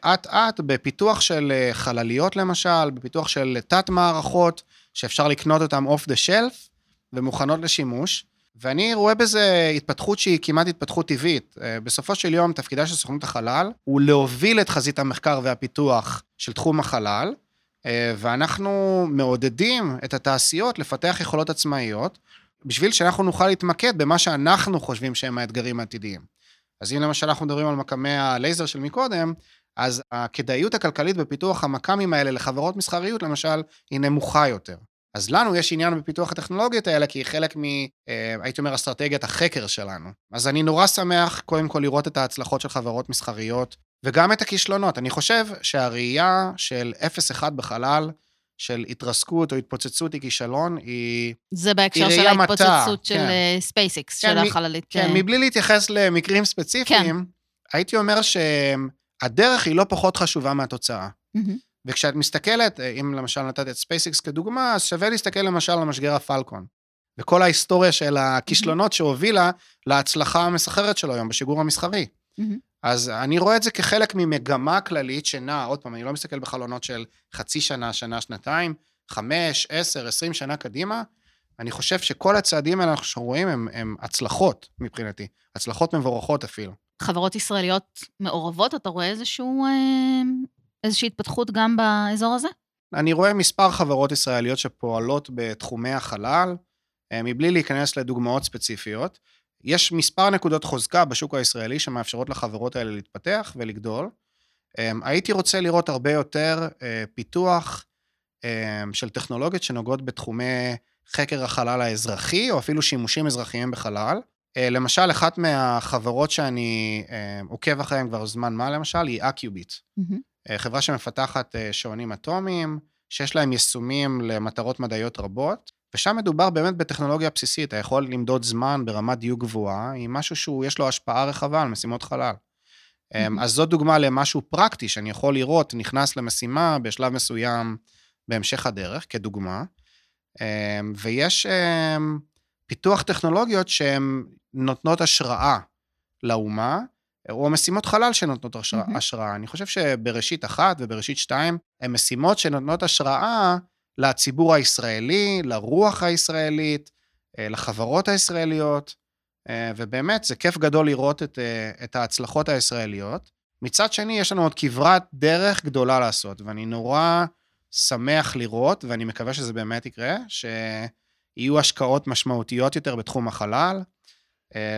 אט-אט בפיתוח של חלליות למשל, בפיתוח של תת-מערכות, שאפשר לקנות אותן אוף דה שלף ומוכנות לשימוש. ואני רואה בזה התפתחות שהיא כמעט התפתחות טבעית. אה, בסופו של יום, תפקידה של סוכנות החלל הוא להוביל את חזית המחקר והפיתוח של תחום החלל, אה, ואנחנו מעודדים את התעשיות לפתח יכולות עצמאיות, בשביל שאנחנו נוכל להתמקד במה שאנחנו חושבים שהם האתגרים העתידיים. אז אם למשל אנחנו מדברים על מקמי הלייזר של מקודם, אז הכדאיות הכלכלית בפיתוח המק"מים האלה לחברות מסחריות, למשל, היא נמוכה יותר. אז לנו יש עניין בפיתוח הטכנולוגיות האלה, כי היא חלק מ, אה, הייתי אומר, אסטרטגיית החקר שלנו. אז אני נורא שמח, קודם כל, לראות את ההצלחות של חברות מסחריות, וגם את הכישלונות. אני חושב שהראייה של 0-1 בחלל, של התרסקות או התפוצצות היא כישלון, היא... זה בהקשר היא של ראייה מטה, ההתפוצצות של כן. SpaceX, כן, של מ- החללית. כן, אה, מבלי להתייחס למקרים ספציפיים, הייתי אומר שהדרך היא לא פחות חשובה מהתוצאה. מהמם. וכשאת מסתכלת, אה, אם למשל נתת את SpaceX כדוגמה, אז שווה להסתכל למשל על משגר הפלקון. וכל ההיסטוריה של הכישלונות שהובילה להצלחה המסחררת שלו היום בשיגור המסחרי. מהמם. אז אני רואה את זה כחלק ממגמה כללית שנעה, עוד פעם, אני לא מסתכל בחלונות של חצי שנה, שנה, שנתיים, חמש, עשר, עשרים שנה קדימה. אני חושב שכל הצעדים האלה שאנחנו רואים הם, הם הצלחות מבחינתי, הצלחות מבורכות אפילו. חברות ישראליות מעורבות, אתה רואה איזשהו, אה, איזושהי התפתחות גם באזור הזה? אני רואה מספר חברות ישראליות שפועלות בתחומי החלל, אה, מבלי להיכנס לדוגמאות ספציפיות. יש מספר נקודות חוזקה בשוק הישראלי שמאפשרות לחברות האלה להתפתח ולגדול. אה, הייתי רוצה לראות הרבה יותר פיתוח של טכנולוגיות שנוגעות בתחומי חקר החלל האזרחי, או אפילו שימושים אזרחיים בחלל. אה, למשל, אחת מהחברות שאני אה, עוקב אחריהן כבר זמן מה, למשל, היא אקיוביט. אה, חברה שמפתחת שעונים אטומיים, שיש להם יישומים למטרות מדעיות רבות, ושם מדובר באמת בטכנולוגיה בסיסית, אתה יכול למדוד זמן ברמת דיוק גבוהה, עם משהו שהוא, יש לו השפעה רחבה על משימות חלל. מהמם. אז זאת דוגמה למשהו פרקטי שאני יכול לראות, נכנס למשימה בשלב מסוים בהמשך הדרך, כדוגמה. ויש פיתוח טכנולוגיות שהן נותנות השראה לאומה, או משימות חלל שנותנות השראה. מהמם. השראה. אני חושב שבראשית אחת ובראשית שתיים, הן משימות שנותנות השראה לציבור הישראלי, לרוח הישראלית, אה, לחברות הישראליות, אה, ובאמת, זה כיף גדול לראות את, אה, את ההצלחות הישראליות. מצד שני, יש לנו עוד כברת דרך גדולה לעשות, ואני נורא שמח לראות, ואני מקווה שזה באמת יקרה, שיהיו השקעות משמעותיות יותר בתחום החלל,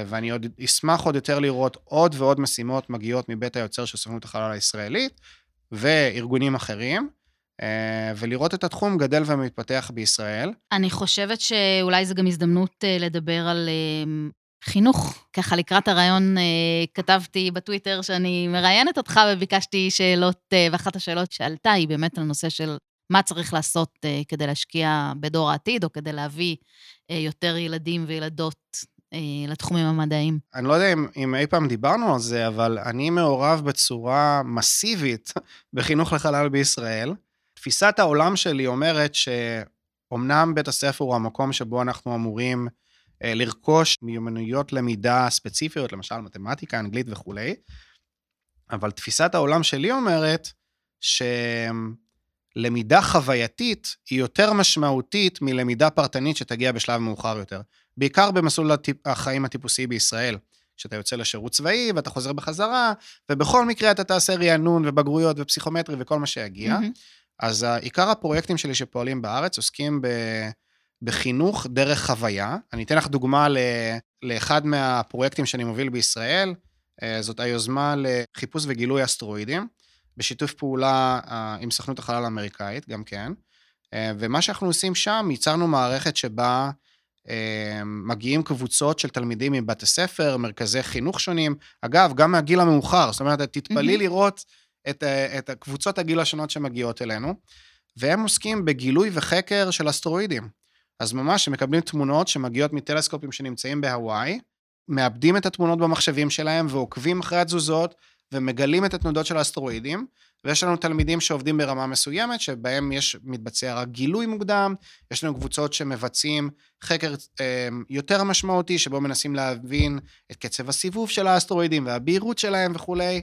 ואני עוד אשמח עוד יותר לראות עוד ועוד משימות מגיעות מבית היוצר של סוכנות החלל הישראלית וארגונים אחרים, אה, ולראות את התחום גדל ומתפתח בישראל. אני חושבת שאולי זו גם הזדמנות אה, לדבר על אה, חינוך. ככה לקראת הרעיון אה, כתבתי בטוויטר שאני מראיינת אותך וביקשתי שאלות, אה, ואחת השאלות שעלתה היא באמת על נושא של מה צריך לעשות אה, כדי להשקיע בדור העתיד, או כדי להביא אה, יותר ילדים וילדות אה, לתחומים המדעיים. אני לא יודע אם, אם אי פעם דיברנו על זה, אבל אני מעורב בצורה מסיבית בחינוך לחלל בישראל. תפיסת העולם שלי אומרת שאומנם בית הספר הוא המקום שבו אנחנו אמורים אה, לרכוש מיומנויות למידה ספציפיות, למשל מתמטיקה, אנגלית וכולי, אבל תפיסת העולם שלי אומרת שלמידה חווייתית היא יותר משמעותית מלמידה פרטנית שתגיע בשלב מאוחר יותר. בעיקר במסלול החיים הטיפוסי בישראל. כשאתה יוצא לשירות צבאי ואתה חוזר בחזרה, ובכל מקרה אתה תעשה רענון ובגרויות ופסיכומטרי וכל מה שיגיע. מהמם. אז עיקר הפרויקטים שלי שפועלים בארץ עוסקים ב... בחינוך דרך חוויה. אני אתן לך דוגמה ל... לאחד מהפרויקטים שאני מוביל בישראל, אה, זאת היוזמה לחיפוש וגילוי אסטרואידים, בשיתוף פעולה אה, עם סוכנות החלל האמריקאית, גם כן. אה, ומה שאנחנו עושים שם, ייצרנו מערכת שבה מגיעים קבוצות של תלמידים מבתי ספר, מרכזי חינוך שונים, אגב, גם מהגיל המאוחר, זאת אומרת, תתפלאי מהמם. לראות את, אה, את הקבוצות הגיל השונות שמגיעות אלינו, והם עוסקים בגילוי וחקר של אסטרואידים. אז ממש, הם מקבלים תמונות שמגיעות מטלסקופים שנמצאים בהוואי, מאבדים את התמונות במחשבים שלהם ועוקבים אחרי התזוזות ומגלים את התנודות של האסטרואידים, ויש לנו תלמידים שעובדים ברמה מסוימת, שבהם יש, מתבצע רק גילוי מוקדם, יש לנו קבוצות שמבצעים חקר אה, יותר משמעותי, שבו מנסים להבין את קצב הסיבוב של האסטרואידים והבהירות שלהם וכולי.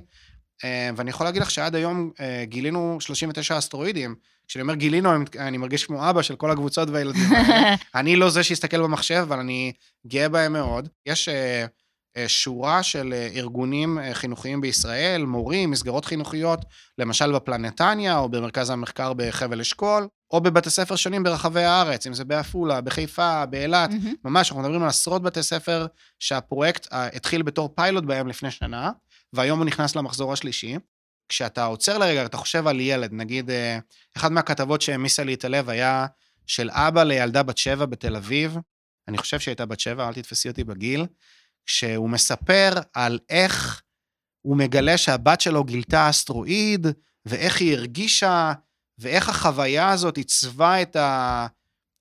אה, ואני יכול להגיד לך שעד היום אה, גילינו 39 אסטרואידים. כשאני אומר גילינו, אני, מרגיש כמו אבא של כל הקבוצות והילדים. אני לא זה שיסתכל במחשב, אבל אני גאה בהם מאוד. יש אה, שורה של אה, ארגונים אה, חינוכיים בישראל, מורים, מסגרות חינוכיות, למשל בפלנטניה, או במרכז המחקר בחבל אשכול, או בבתי ספר שונים ברחבי הארץ, אם זה בעפולה, בחיפה, באילת. מהמם. ממש, אנחנו מדברים על עשרות בתי ספר שהפרויקט אה, התחיל בתור פיילוט בהם לפני שנה, והיום הוא נכנס למחזור השלישי. כשאתה עוצר לרגע, אתה חושב על ילד, נגיד, אה, אחת מהכתבות שהעמיסה לי את הלב היה של אבא לילדה בת שבע בתל אביב, אני חושב שהיא הייתה בת שבע, אל תתפסי אותי בגיל, כשהוא מספר על איך הוא מגלה שהבת שלו גילתה אסטרואיד, ואיך היא הרגישה, ואיך החוויה הזאת עיצבה את, ה...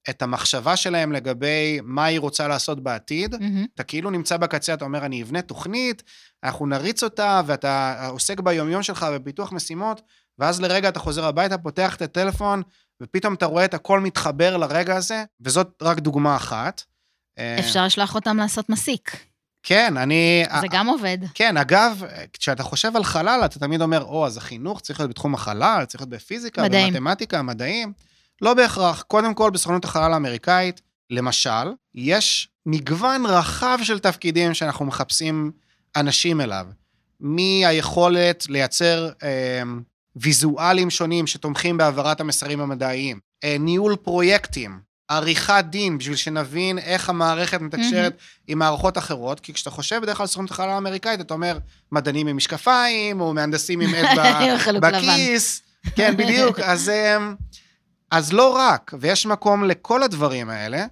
את המחשבה שלהם לגבי מה היא רוצה לעשות בעתיד. מהמם. אתה כאילו נמצא בקצה, אתה אומר, אני אבנה תוכנית, אנחנו נריץ אותה, ואתה עוסק ביומיום שלך בפיתוח משימות, ואז לרגע אתה חוזר הביתה, פותח את הטלפון, ופתאום אתה רואה את הכל מתחבר לרגע הזה, וזאת רק דוגמה אחת. אה, אפשר לשלוח אותם לעשות מסיק. כן, אני... זה גם עובד. כן, אגב, כשאתה חושב על חלל, אתה תמיד אומר, או, אז החינוך צריך להיות בתחום החלל, צריך להיות בפיזיקה, מדעים. במתמטיקה, מדעים. לא בהכרח. קודם כל, בסוכנות החלל האמריקאית, למשל, יש מגוון רחב של תפקידים שאנחנו מחפשים אנשים אליו. מהיכולת לייצר אה, ויזואלים שונים שתומכים בהעברת המסרים המדעיים, אה, ניהול פרויקטים, עריכת דין, בשביל שנבין איך המערכת מתקשרת עם מערכות אחרות, כי כשאתה חושב בדרך כלל על סוכנות החלל האמריקאית, אתה אומר, מדענים עם משקפיים, או מהנדסים עם עט. בכיס. כן, בדיוק. אז, אמ, אז לא רק, ויש מקום לכל הדברים האלה,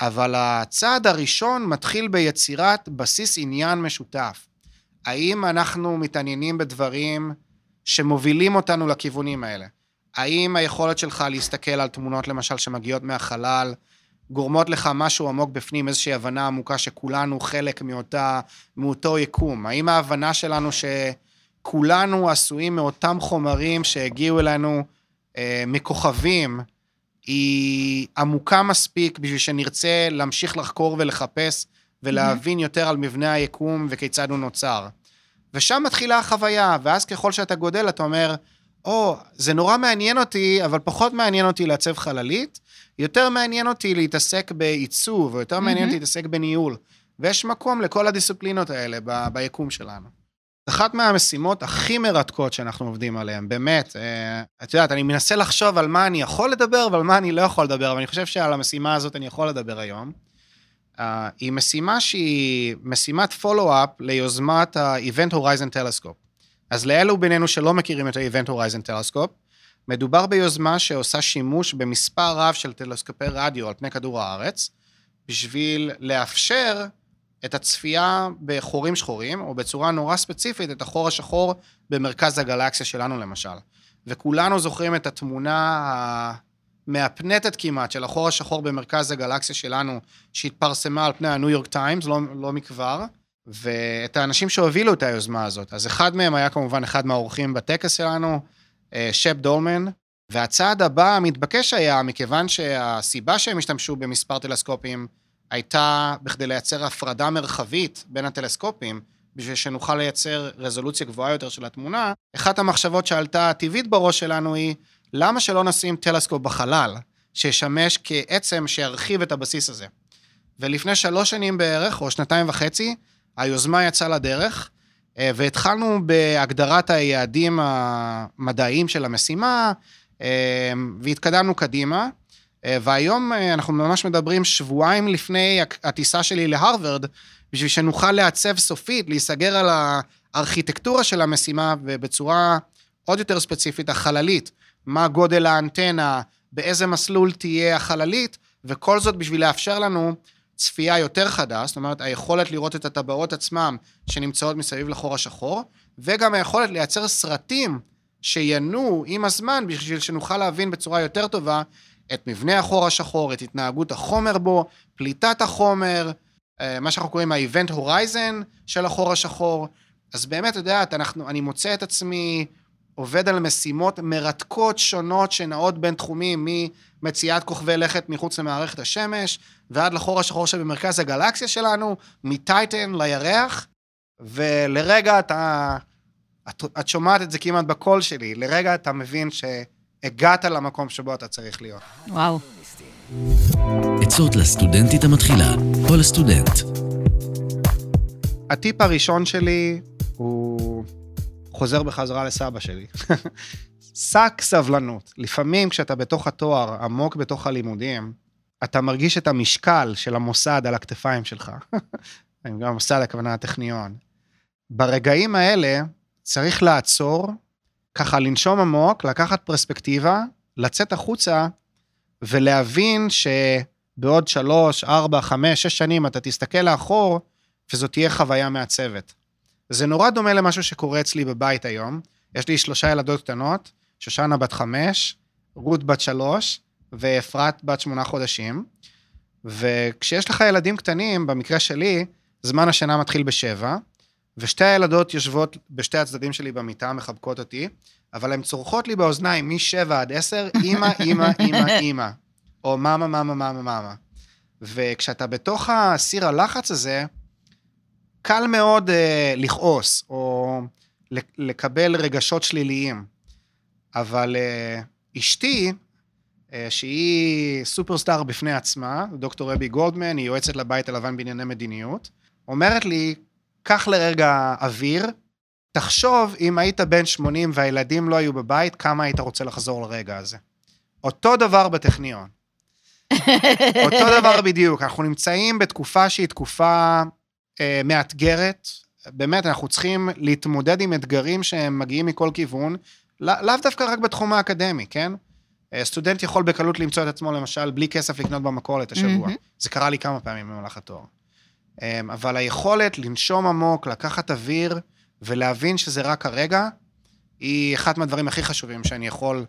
אבל הצעד הראשון מתחיל ביצירת בסיס עניין משותף. האם אנחנו מתעניינים בדברים שמובילים אותנו לכיוונים האלה? האם היכולת שלך להסתכל על תמונות, למשל, שמגיעות מהחלל, גורמות לך משהו עמוק בפנים, איזושהי הבנה עמוקה שכולנו חלק מאותה, מאותו יקום? האם ההבנה שלנו שכולנו עשויים מאותם חומרים שהגיעו אלינו אה, מכוכבים, היא עמוקה מספיק בשביל שנרצה להמשיך לחקור ולחפש ולהבין יותר על מבנה היקום וכיצד הוא נוצר. ושם מתחילה החוויה, ואז ככל שאתה גודל, אתה אומר, או, זה נורא מעניין אותי, אבל פחות מעניין אותי לעצב חללית, יותר מעניין אותי להתעסק בעיצוב, או יותר מעניין. אותי להתעסק בניהול. ויש מקום לכל הדיסציפלינות האלה ב- ביקום שלנו. אחת מהמשימות הכי מרתקות שאנחנו עובדים עליהן, באמת, אה, את יודעת, אני מנסה לחשוב על מה אני יכול לדבר ועל מה אני לא יכול לדבר, אבל אני חושב שעל המשימה הזאת אני יכול לדבר היום. אה, היא משימה שהיא משימת פולו-אפ ליוזמת ה-Event Horizon Telescope. אז לאלו בינינו שלא מכירים את ה-Event Horizon Telescope, מדובר ביוזמה שעושה שימוש במספר רב של טלסקופי רדיו על פני כדור הארץ, בשביל לאפשר את הצפייה בחורים שחורים, או בצורה נורא ספציפית, את החור השחור במרכז הגלקסיה שלנו למשל. וכולנו זוכרים את התמונה מהפנטת כמעט של החור השחור במרכז הגלקסיה שלנו, שהתפרסמה על פני הניו יורק טיימס, לא, לא מכבר, ואת האנשים שהובילו את היוזמה הזאת. אז אחד מהם היה כמובן אחד מהאורחים בטקס שלנו, אה, שפ דולמן, והצעד הבא המתבקש היה, מכיוון שהסיבה שהם השתמשו במספר טלסקופים הייתה בכדי לייצר הפרדה מרחבית בין הטלסקופים, בשביל שנוכל לייצר רזולוציה גבוהה יותר של התמונה, אחת המחשבות שעלתה טבעית בראש שלנו היא, למה שלא נשים טלסקופ בחלל, שישמש כעצם שירחיב את הבסיס הזה? ולפני שלוש שנים בערך, או שנתיים וחצי, היוזמה יצאה לדרך, אה, והתחלנו בהגדרת היעדים המדעיים של המשימה, אה, והתקדמנו קדימה. אה, והיום אנחנו ממש מדברים שבועיים לפני הטיסה שלי להרווארד, בשביל שנוכל לעצב סופית, להיסגר על הארכיטקטורה של המשימה, ובצורה עוד יותר ספציפית, החללית. מה גודל האנטנה, באיזה מסלול תהיה החללית, וכל זאת בשביל לאפשר לנו צפייה יותר חדה, זאת אומרת, היכולת לראות את הטבעות עצמם שנמצאות מסביב לחור השחור, וגם היכולת לייצר סרטים שינועו עם הזמן בשביל שנוכל להבין בצורה יותר טובה את מבנה החור השחור, את התנהגות החומר בו, פליטת החומר, אה, מה שאנחנו קוראים ה-Event Horizon של החור השחור. אז באמת, את יודעת, אנחנו, אני מוצא את עצמי עובד על משימות מרתקות שונות שנעות בין תחומים, ממציאת כוכבי לכת מחוץ למערכת השמש, ועד לחור השחור שבמרכז הגלקסיה שלנו, מטייטן לירח, ולרגע אתה... את, את שומעת את זה כמעט בקול שלי, לרגע אתה מבין שהגעת למקום שבו אתה צריך להיות. וואו. עצות לסטודנטית המתחילה, או לסטודנט. הטיפ הראשון שלי הוא חוזר בחזרה לסבא שלי. שק סבלנות. לפעמים כשאתה בתוך התואר, עמוק בתוך הלימודים, אתה מרגיש את המשקל של המוסד על הכתפיים שלך. גם המוסד, הכוונה הטכניון. ברגעים האלה צריך לעצור, ככה לנשום עמוק, לקחת פרספקטיבה, לצאת החוצה ולהבין שבעוד שלוש, ארבע, חמש, שש שנים אתה תסתכל לאחור, וזאת תהיה חוויה מעצבת. זה נורא דומה למשהו שקורה אצלי בבית היום. יש לי שלושה ילדות קטנות, שושנה בת חמש, רות בת שלוש, ואפרת בת שמונה חודשים. וכשיש לך ילדים קטנים, במקרה שלי, זמן השינה מתחיל בשבע, ושתי הילדות יושבות בשתי הצדדים שלי במיטה, מחבקות אותי, אבל הן צורחות לי באוזניים משבע עד עשר, אמא, אמא, אמא, אמא, או מאמה, מאמה, מאמה, מאמה. וכשאתה בתוך הסיר הלחץ הזה, קל מאוד uh, לכעוס, או לקבל רגשות שליליים. אבל uh, אשתי, uh, שהיא סופרסטאר בפני עצמה, דוקטור רבי גולדמן, היא יועצת לבית הלבן בענייני מדיניות, אומרת לי, קח לרגע אוויר, תחשוב אם היית בן 80 והילדים לא היו בבית, כמה היית רוצה לחזור לרגע הזה. אותו דבר בטכניון. אותו דבר בדיוק, אנחנו נמצאים בתקופה שהיא תקופה אה, מאתגרת. באמת, אנחנו צריכים להתמודד עם אתגרים שהם מגיעים מכל כיוון, לא, לאו דווקא רק בתחום האקדמי, כן? אה, סטודנט יכול בקלות למצוא את עצמו, למשל, בלי כסף לקנות במכולת השבוע. Mm-hmm. זה קרה לי כמה פעמים במהלך התואר. אה, אבל היכולת לנשום עמוק, לקחת אוויר ולהבין שזה רק הרגע, היא אחד מהדברים הכי חשובים שאני יכול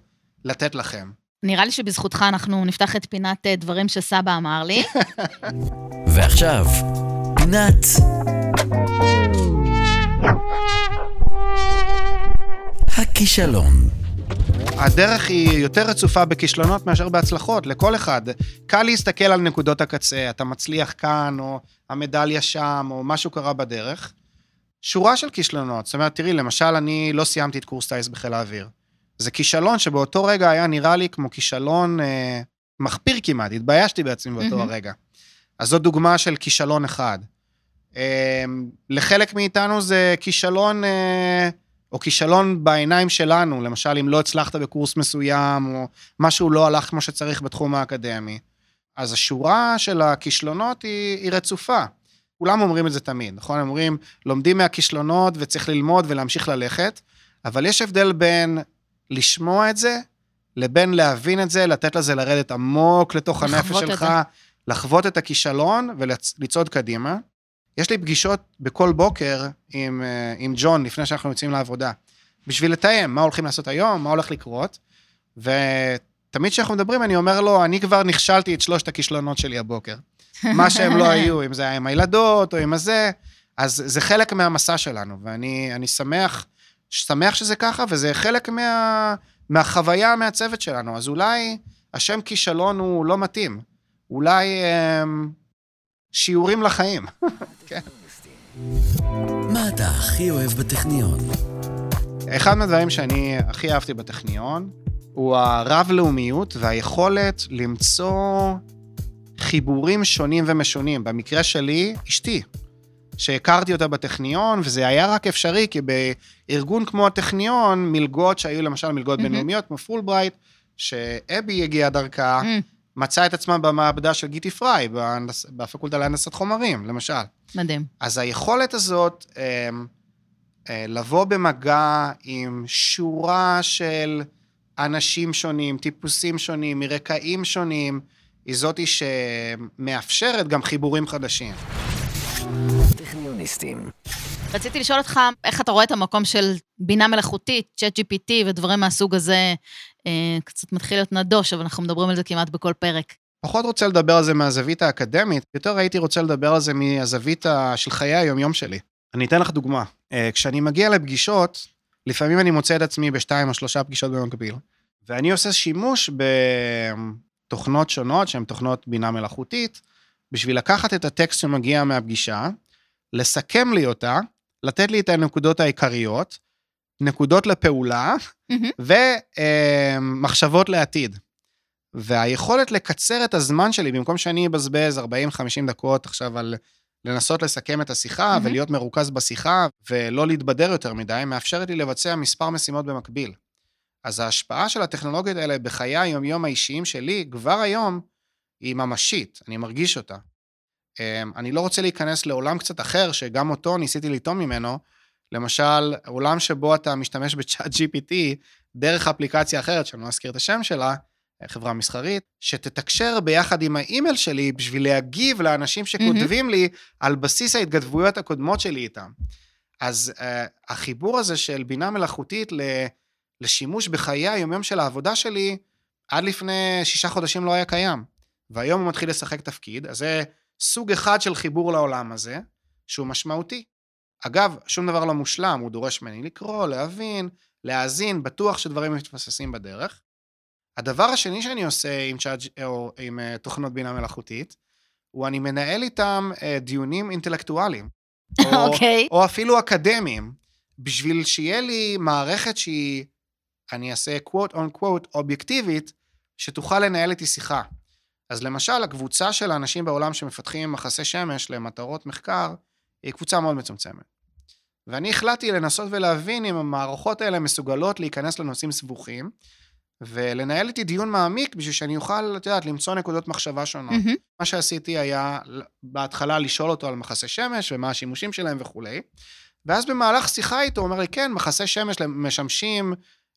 לתת לכם. נראה לי שבזכותך אנחנו נפתח את פינת דברים שסבא אמר לי. ועכשיו, פינת... הכישלון. הדרך היא יותר רצופה בכישלונות מאשר בהצלחות, לכל אחד. קל להסתכל על נקודות הקצה, אתה מצליח כאן, או המדליה שם, או משהו קרה בדרך. שורה של כישלונות. זאת אומרת, תראי, למשל, אני לא סיימתי את קורס טיס בחיל האוויר. זה כישלון שבאותו רגע היה נראה לי כמו כישלון אה, מחפיר כמעט, התביישתי בעצמי באותו mm-hmm. הרגע. אז זו דוגמה של כישלון אחד. אמ, לחלק מאיתנו זה כישלון, אה, או כישלון בעיניים שלנו, למשל, אם לא הצלחת בקורס מסוים, או משהו לא הלך כמו שצריך בתחום האקדמי. אז השורה של הכישלונות היא, היא רצופה. כולם אומרים את זה תמיד, נכון? הם אומרים, לומדים מהכישלונות וצריך ללמוד ולהמשיך ללכת, אבל יש הבדל בין לשמוע את זה, לבין להבין את זה, לתת לזה לרדת עמוק לתוך הנפש שלך, לחוות את הכישלון ולצעוד קדימה. יש לי פגישות בכל בוקר עם, אה, עם ג'ון לפני שאנחנו יוצאים לעבודה, בשביל לתאם מה הולכים לעשות היום, מה הולך לקרות, ותמיד תמיד כשאנחנו מדברים, אני אומר לו, אני כבר נכשלתי את שלושת הכישלונות שלי הבוקר. מה שהם לא היו, אם זה היה עם הילדות או עם הזה, אז זה חלק מהמסע שלנו, ואני אני שמח, שמח שזה ככה, וזה חלק מה, מהחוויה המעצבת שלנו. אז אולי השם כישלון הוא לא מתאים. אולי הם, שיעורים לחיים. כן. מה אתה הכי אוהב בטכניון? אחד מהדברים שאני הכי אהבתי בטכניון, הוא הרב-לאומיות והיכולת למצוא חיבורים שונים ומשונים. במקרה שלי, אשתי, שהכרתי אותה בטכניון, וזה היה רק אפשרי, כי בארגון כמו הטכניון, מלגות שהיו למשל מלגות. בינלאומיות, כמו Fulbright, שאבי הגיעה דרכה, מצאה את עצמה במעבדה של גיטי פריי, בהנדס- בפקולטה להנדסת חומרים, למשל. מדהים. אז היכולת הזאת אה, אה, לבוא במגע עם שורה של אנשים שונים, טיפוסים שונים, מרקעים שונים, היא זאתי שמאפשרת גם חיבורים חדשים. טכניוניסטים. רציתי לשאול אותך, איך אתה רואה את המקום של בינה מלאכותית, צ'אט GPT ודברים מהסוג הזה, קצת מתחיל להיות נדוש, אבל אנחנו מדברים על זה כמעט בכל פרק. פחות רוצה לדבר על זה מהזווית האקדמית, יותר הייתי רוצה לדבר על זה מהזווית של חיי היומיום שלי. אני אתן לך דוגמה. אה, כשאני מגיע לפגישות, לפעמים אני מוצא את עצמי בשתיים או שלושה פגישות במקביל, ואני עושה שימוש בתוכנות שונות, שהן תוכנות בינה מלאכותית, בשביל לקחת את הטקסט שמגיע מהפגישה, לסכם לי אותה, לתת לי את הנקודות העיקריות, נקודות לפעולה, מהמם. ומחשבות לעתיד. והיכולת לקצר את הזמן שלי, במקום שאני אבזבז 40-50 דקות עכשיו על לנסות לסכם את השיחה מהמם. ולהיות מרוכז בשיחה ולא להתבדר יותר מדי, מאפשרת לי לבצע מספר משימות במקביל. אז ההשפעה של הטכנולוגיות האלה בחיי היומיום האישיים שלי, כבר היום, היא ממשית, אני מרגיש אותה. אמ, אני לא רוצה להיכנס לעולם קצת אחר, שגם אותו ניסיתי לטעום ממנו, למשל, עולם שבו אתה משתמש בצ'אט GPT דרך אפליקציה אחרת, שאני לא אזכיר את השם שלה, חברה מסחרית, שתתקשר ביחד עם האימייל שלי בשביל להגיב לאנשים שכותבים לי על בסיס ההתכתבויות הקודמות שלי איתם. אז uh, החיבור הזה של בינה מלאכותית ל, לשימוש בחיי היומיום של העבודה שלי, עד לפני שישה חודשים לא היה קיים. והיום הוא מתחיל לשחק תפקיד, אז זה סוג אחד של חיבור לעולם הזה, שהוא משמעותי. אגב, שום דבר לא מושלם, הוא דורש ממני לקרוא, להבין, להאזין, בטוח שדברים מתבססים בדרך. הדבר השני שאני עושה עם, צ'אט, או עם uh, תוכנות בינה מלאכותית, הוא אני מנהל איתם uh, דיונים אינטלקטואליים. או, אוקיי. או אפילו אקדמיים, בשביל שיהיה לי מערכת שהיא, אני אעשה quote on quote אובייקטיבית, שתוכל לנהל איתי שיחה. אז למשל, הקבוצה של האנשים בעולם שמפתחים מחסי שמש למטרות מחקר, היא קבוצה מאוד מצומצמת. ואני החלטתי לנסות ולהבין אם המערכות האלה מסוגלות להיכנס לנושאים סבוכים, ולנהל איתי דיון מעמיק בשביל שאני אוכל, את יודעת, למצוא נקודות מחשבה שונות. מהמם. מה שעשיתי היה בהתחלה לשאול אותו על מחסי שמש ומה השימושים שלהם וכולי, ואז במהלך שיחה איתו הוא אומר לי, כן, מחסי שמש משמשים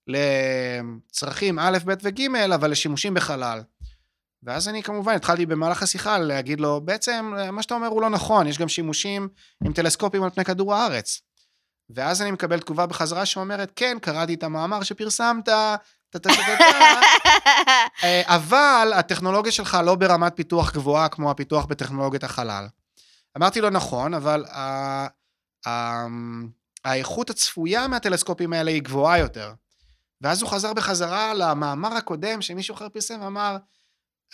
לצרכים א', ב' וג', אבל לשימושים בחלל. ואז אני כמובן התחלתי במהלך השיחה להגיד לו, בעצם מה שאתה אומר הוא לא נכון, יש גם שימושים עם טלסקופים על פני כדור הארץ. ואז אני מקבל תגובה בחזרה שאומרת, כן, קראתי את המאמר שפרסמת, אה, אבל הטכנולוגיה שלך לא ברמת פיתוח גבוהה כמו הפיתוח בטכנולוגיית החלל. אמרתי לו, נכון, אבל האיכות הצפויה מהטלסקופים האלה היא גבוהה יותר. ואז הוא חזר בחזרה למאמר הקודם שמישהו אחר פרסם ואמר,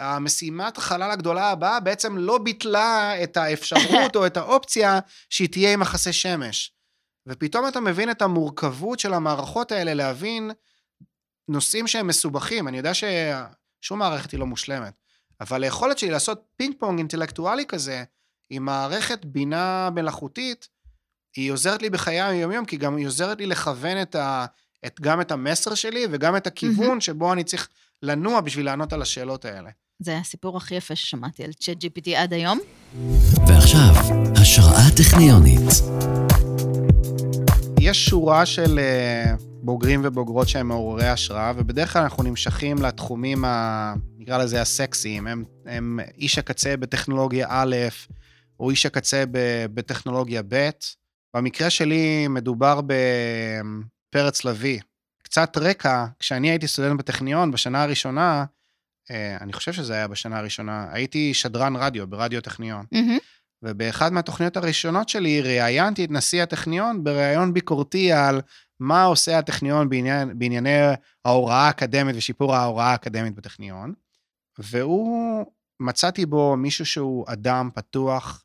המשימת החלל הגדולה הבאה בעצם לא ביטלה את האפשרות או את האופציה שהיא תהיה עם מחסי שמש. ופתאום אתה מבין את המורכבות של המערכות האלה להבין נושאים שהם מסובכים. אני יודע ששום מערכת היא לא מושלמת, אבל היכולת שלי לעשות פינג פונג אינטלקטואלי כזה, עם מערכת בינה מלאכותית, היא עוזרת לי בחיי היום-יום, כי גם היא עוזרת לי לכוון את ה, את, גם את המסר שלי וגם את הכיוון שבו אני צריך לנוע בשביל לענות על השאלות האלה. זה הסיפור הכי יפה ששמעתי על צ'אט GPT עד היום. ועכשיו, השראה טכניונית. יש שורה של אה, בוגרים ובוגרות שהם מעוררי השראה, ובדרך כלל אנחנו נמשכים לתחומים, ה, נקרא לזה הסקסיים. הם, הם איש הקצה בטכנולוגיה א', או איש הקצה ב, בטכנולוגיה ב'. במקרה שלי מדובר בפרץ לביא, קצת רקע, כשאני הייתי סטודנט בטכניון בשנה הראשונה, אני חושב שזה היה בשנה הראשונה, הייתי שדרן רדיו ברדיו טכניון. מהמם. ובאחד מהתוכניות הראשונות שלי ראיינתי את נשיא הטכניון בראיון ביקורתי על מה עושה הטכניון בעניין, בענייני ההוראה האקדמית ושיפור ההוראה האקדמית בטכניון. והוא, מצאתי בו מישהו שהוא אדם פתוח,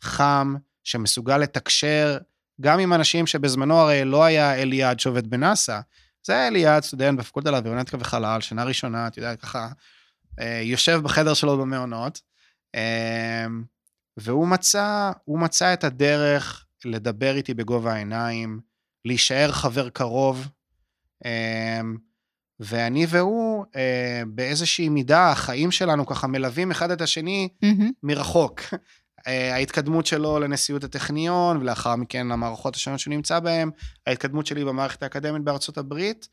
חם, שמסוגל לתקשר גם עם אנשים שבזמנו הרי לא היה אליעד שעובד בנאסא, זה היה אליעד, סטודנט בפקולטה לאווירונטיקה וחלל, שנה ראשונה, אתה יודע, ככה, אה, יושב בחדר שלו במעונות. אה, והוא מצא, הוא מצא את הדרך לדבר איתי בגובה העיניים, להישאר חבר קרוב, אמ, ואני והוא, אה, באיזושהי מידה, החיים שלנו ככה מלווים אחד את השני מהמם. מרחוק. אה, ההתקדמות שלו לנשיאות הטכניון, ולאחר מכן למערכות השונות שהוא נמצא בהן, ההתקדמות שלי במערכת האקדמית בארצות הברית, אה,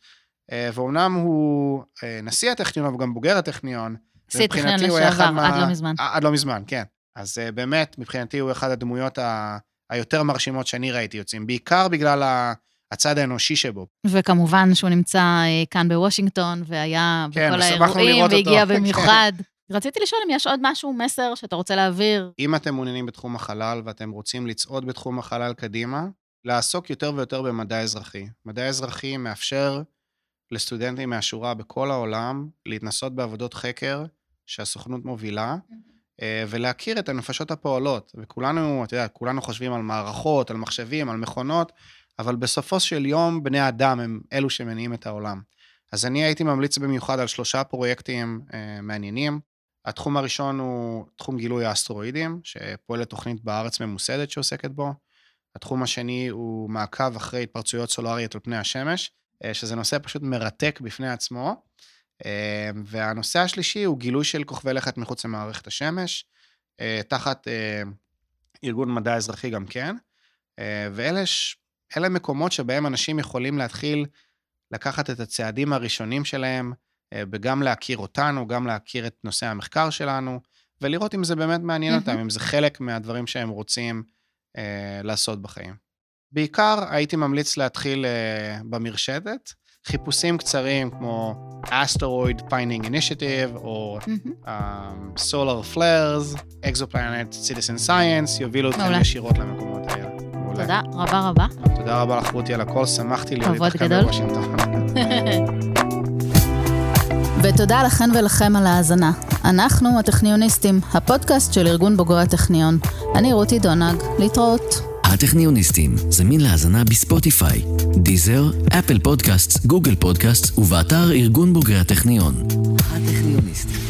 ואומנם הוא אה, נשיא הטכניון, אבל גם בוגר הטכניון. נשיא הטכניון לשעבר, עד לא מזמן. ע- עד לא מזמן, כן. אז באמת, מבחינתי הוא אחד הדמויות ה... היותר מרשימות שאני ראיתי יוצאים, בעיקר בגלל ה... הצד האנושי שבו. וכמובן שהוא נמצא אה, כאן בוושינגטון, והיה כן, בכל האירועים. והגיע כן. במיוחד. רציתי לשאול אם יש עוד משהו, מסר שאתה רוצה להעביר. אם אתם מעוניינים בתחום החלל ואתם רוצים לצעוד בתחום החלל קדימה, לעסוק יותר ויותר במדע אזרחי. מדע אזרחי מאפשר לסטודנטים מהשורה בכל העולם להתנסות בעבודות חקר שהסוכנות מובילה, אה, ולהכיר את הנפשות הפועלות. וכולנו, אתה יודע, כולנו חושבים על מערכות, על מחשבים, על מכונות, אבל בסופו של יום בני האדם הם אלו שמניעים את העולם. אז אני הייתי ממליץ במיוחד על שלושה פרויקטים אה, מעניינים. התחום הראשון הוא תחום גילוי האסטרואידים, שפועלת תוכנית בארץ ממוסדת שעוסקת בו. התחום השני הוא מעקב אחרי התפרצויות סולריות על פני השמש, שזה נושא פשוט מרתק בפני עצמו. אה, והנושא השלישי הוא גילוי של כוכבי לכת מחוץ למערכת השמש, אה, תחת אה, ארגון מדע אזרחי גם כן. אה, ואלה מקומות שבהם אנשים יכולים להתחיל לקחת את הצעדים הראשונים שלהם, אה, וגם להכיר אותנו, גם להכיר את נושא המחקר שלנו, ולראות אם זה באמת מעניין אותם. אם זה חלק מהדברים שהם רוצים אה, לעשות בחיים. בעיקר הייתי ממליץ להתחיל אה, במרשתת, חיפושים קצרים כמו Asteroid Finding Initiative, או מהמם. um, Solar Flares, Exoplanet Citizen Science, יובילו אתכם. ישירות למקומות האלה. תודה רבה רבה. תודה רבה לך, רותי, על הכל, שמחתי להיות איתך כאן. בוושינגטון. ותודה לכן ולכם על ההאזנה. אנחנו הטכניוניסטים, הפודקאסט של ארגון בוגרי הטכניון. אני רותי דונג, להתראות. הטכניוניסטים, זמין להאזנה ב Spotify, Deezer, Apple Podcast, Google Podcast ובאתר ארגון בוגרי הטכניון. הטכניוניסטים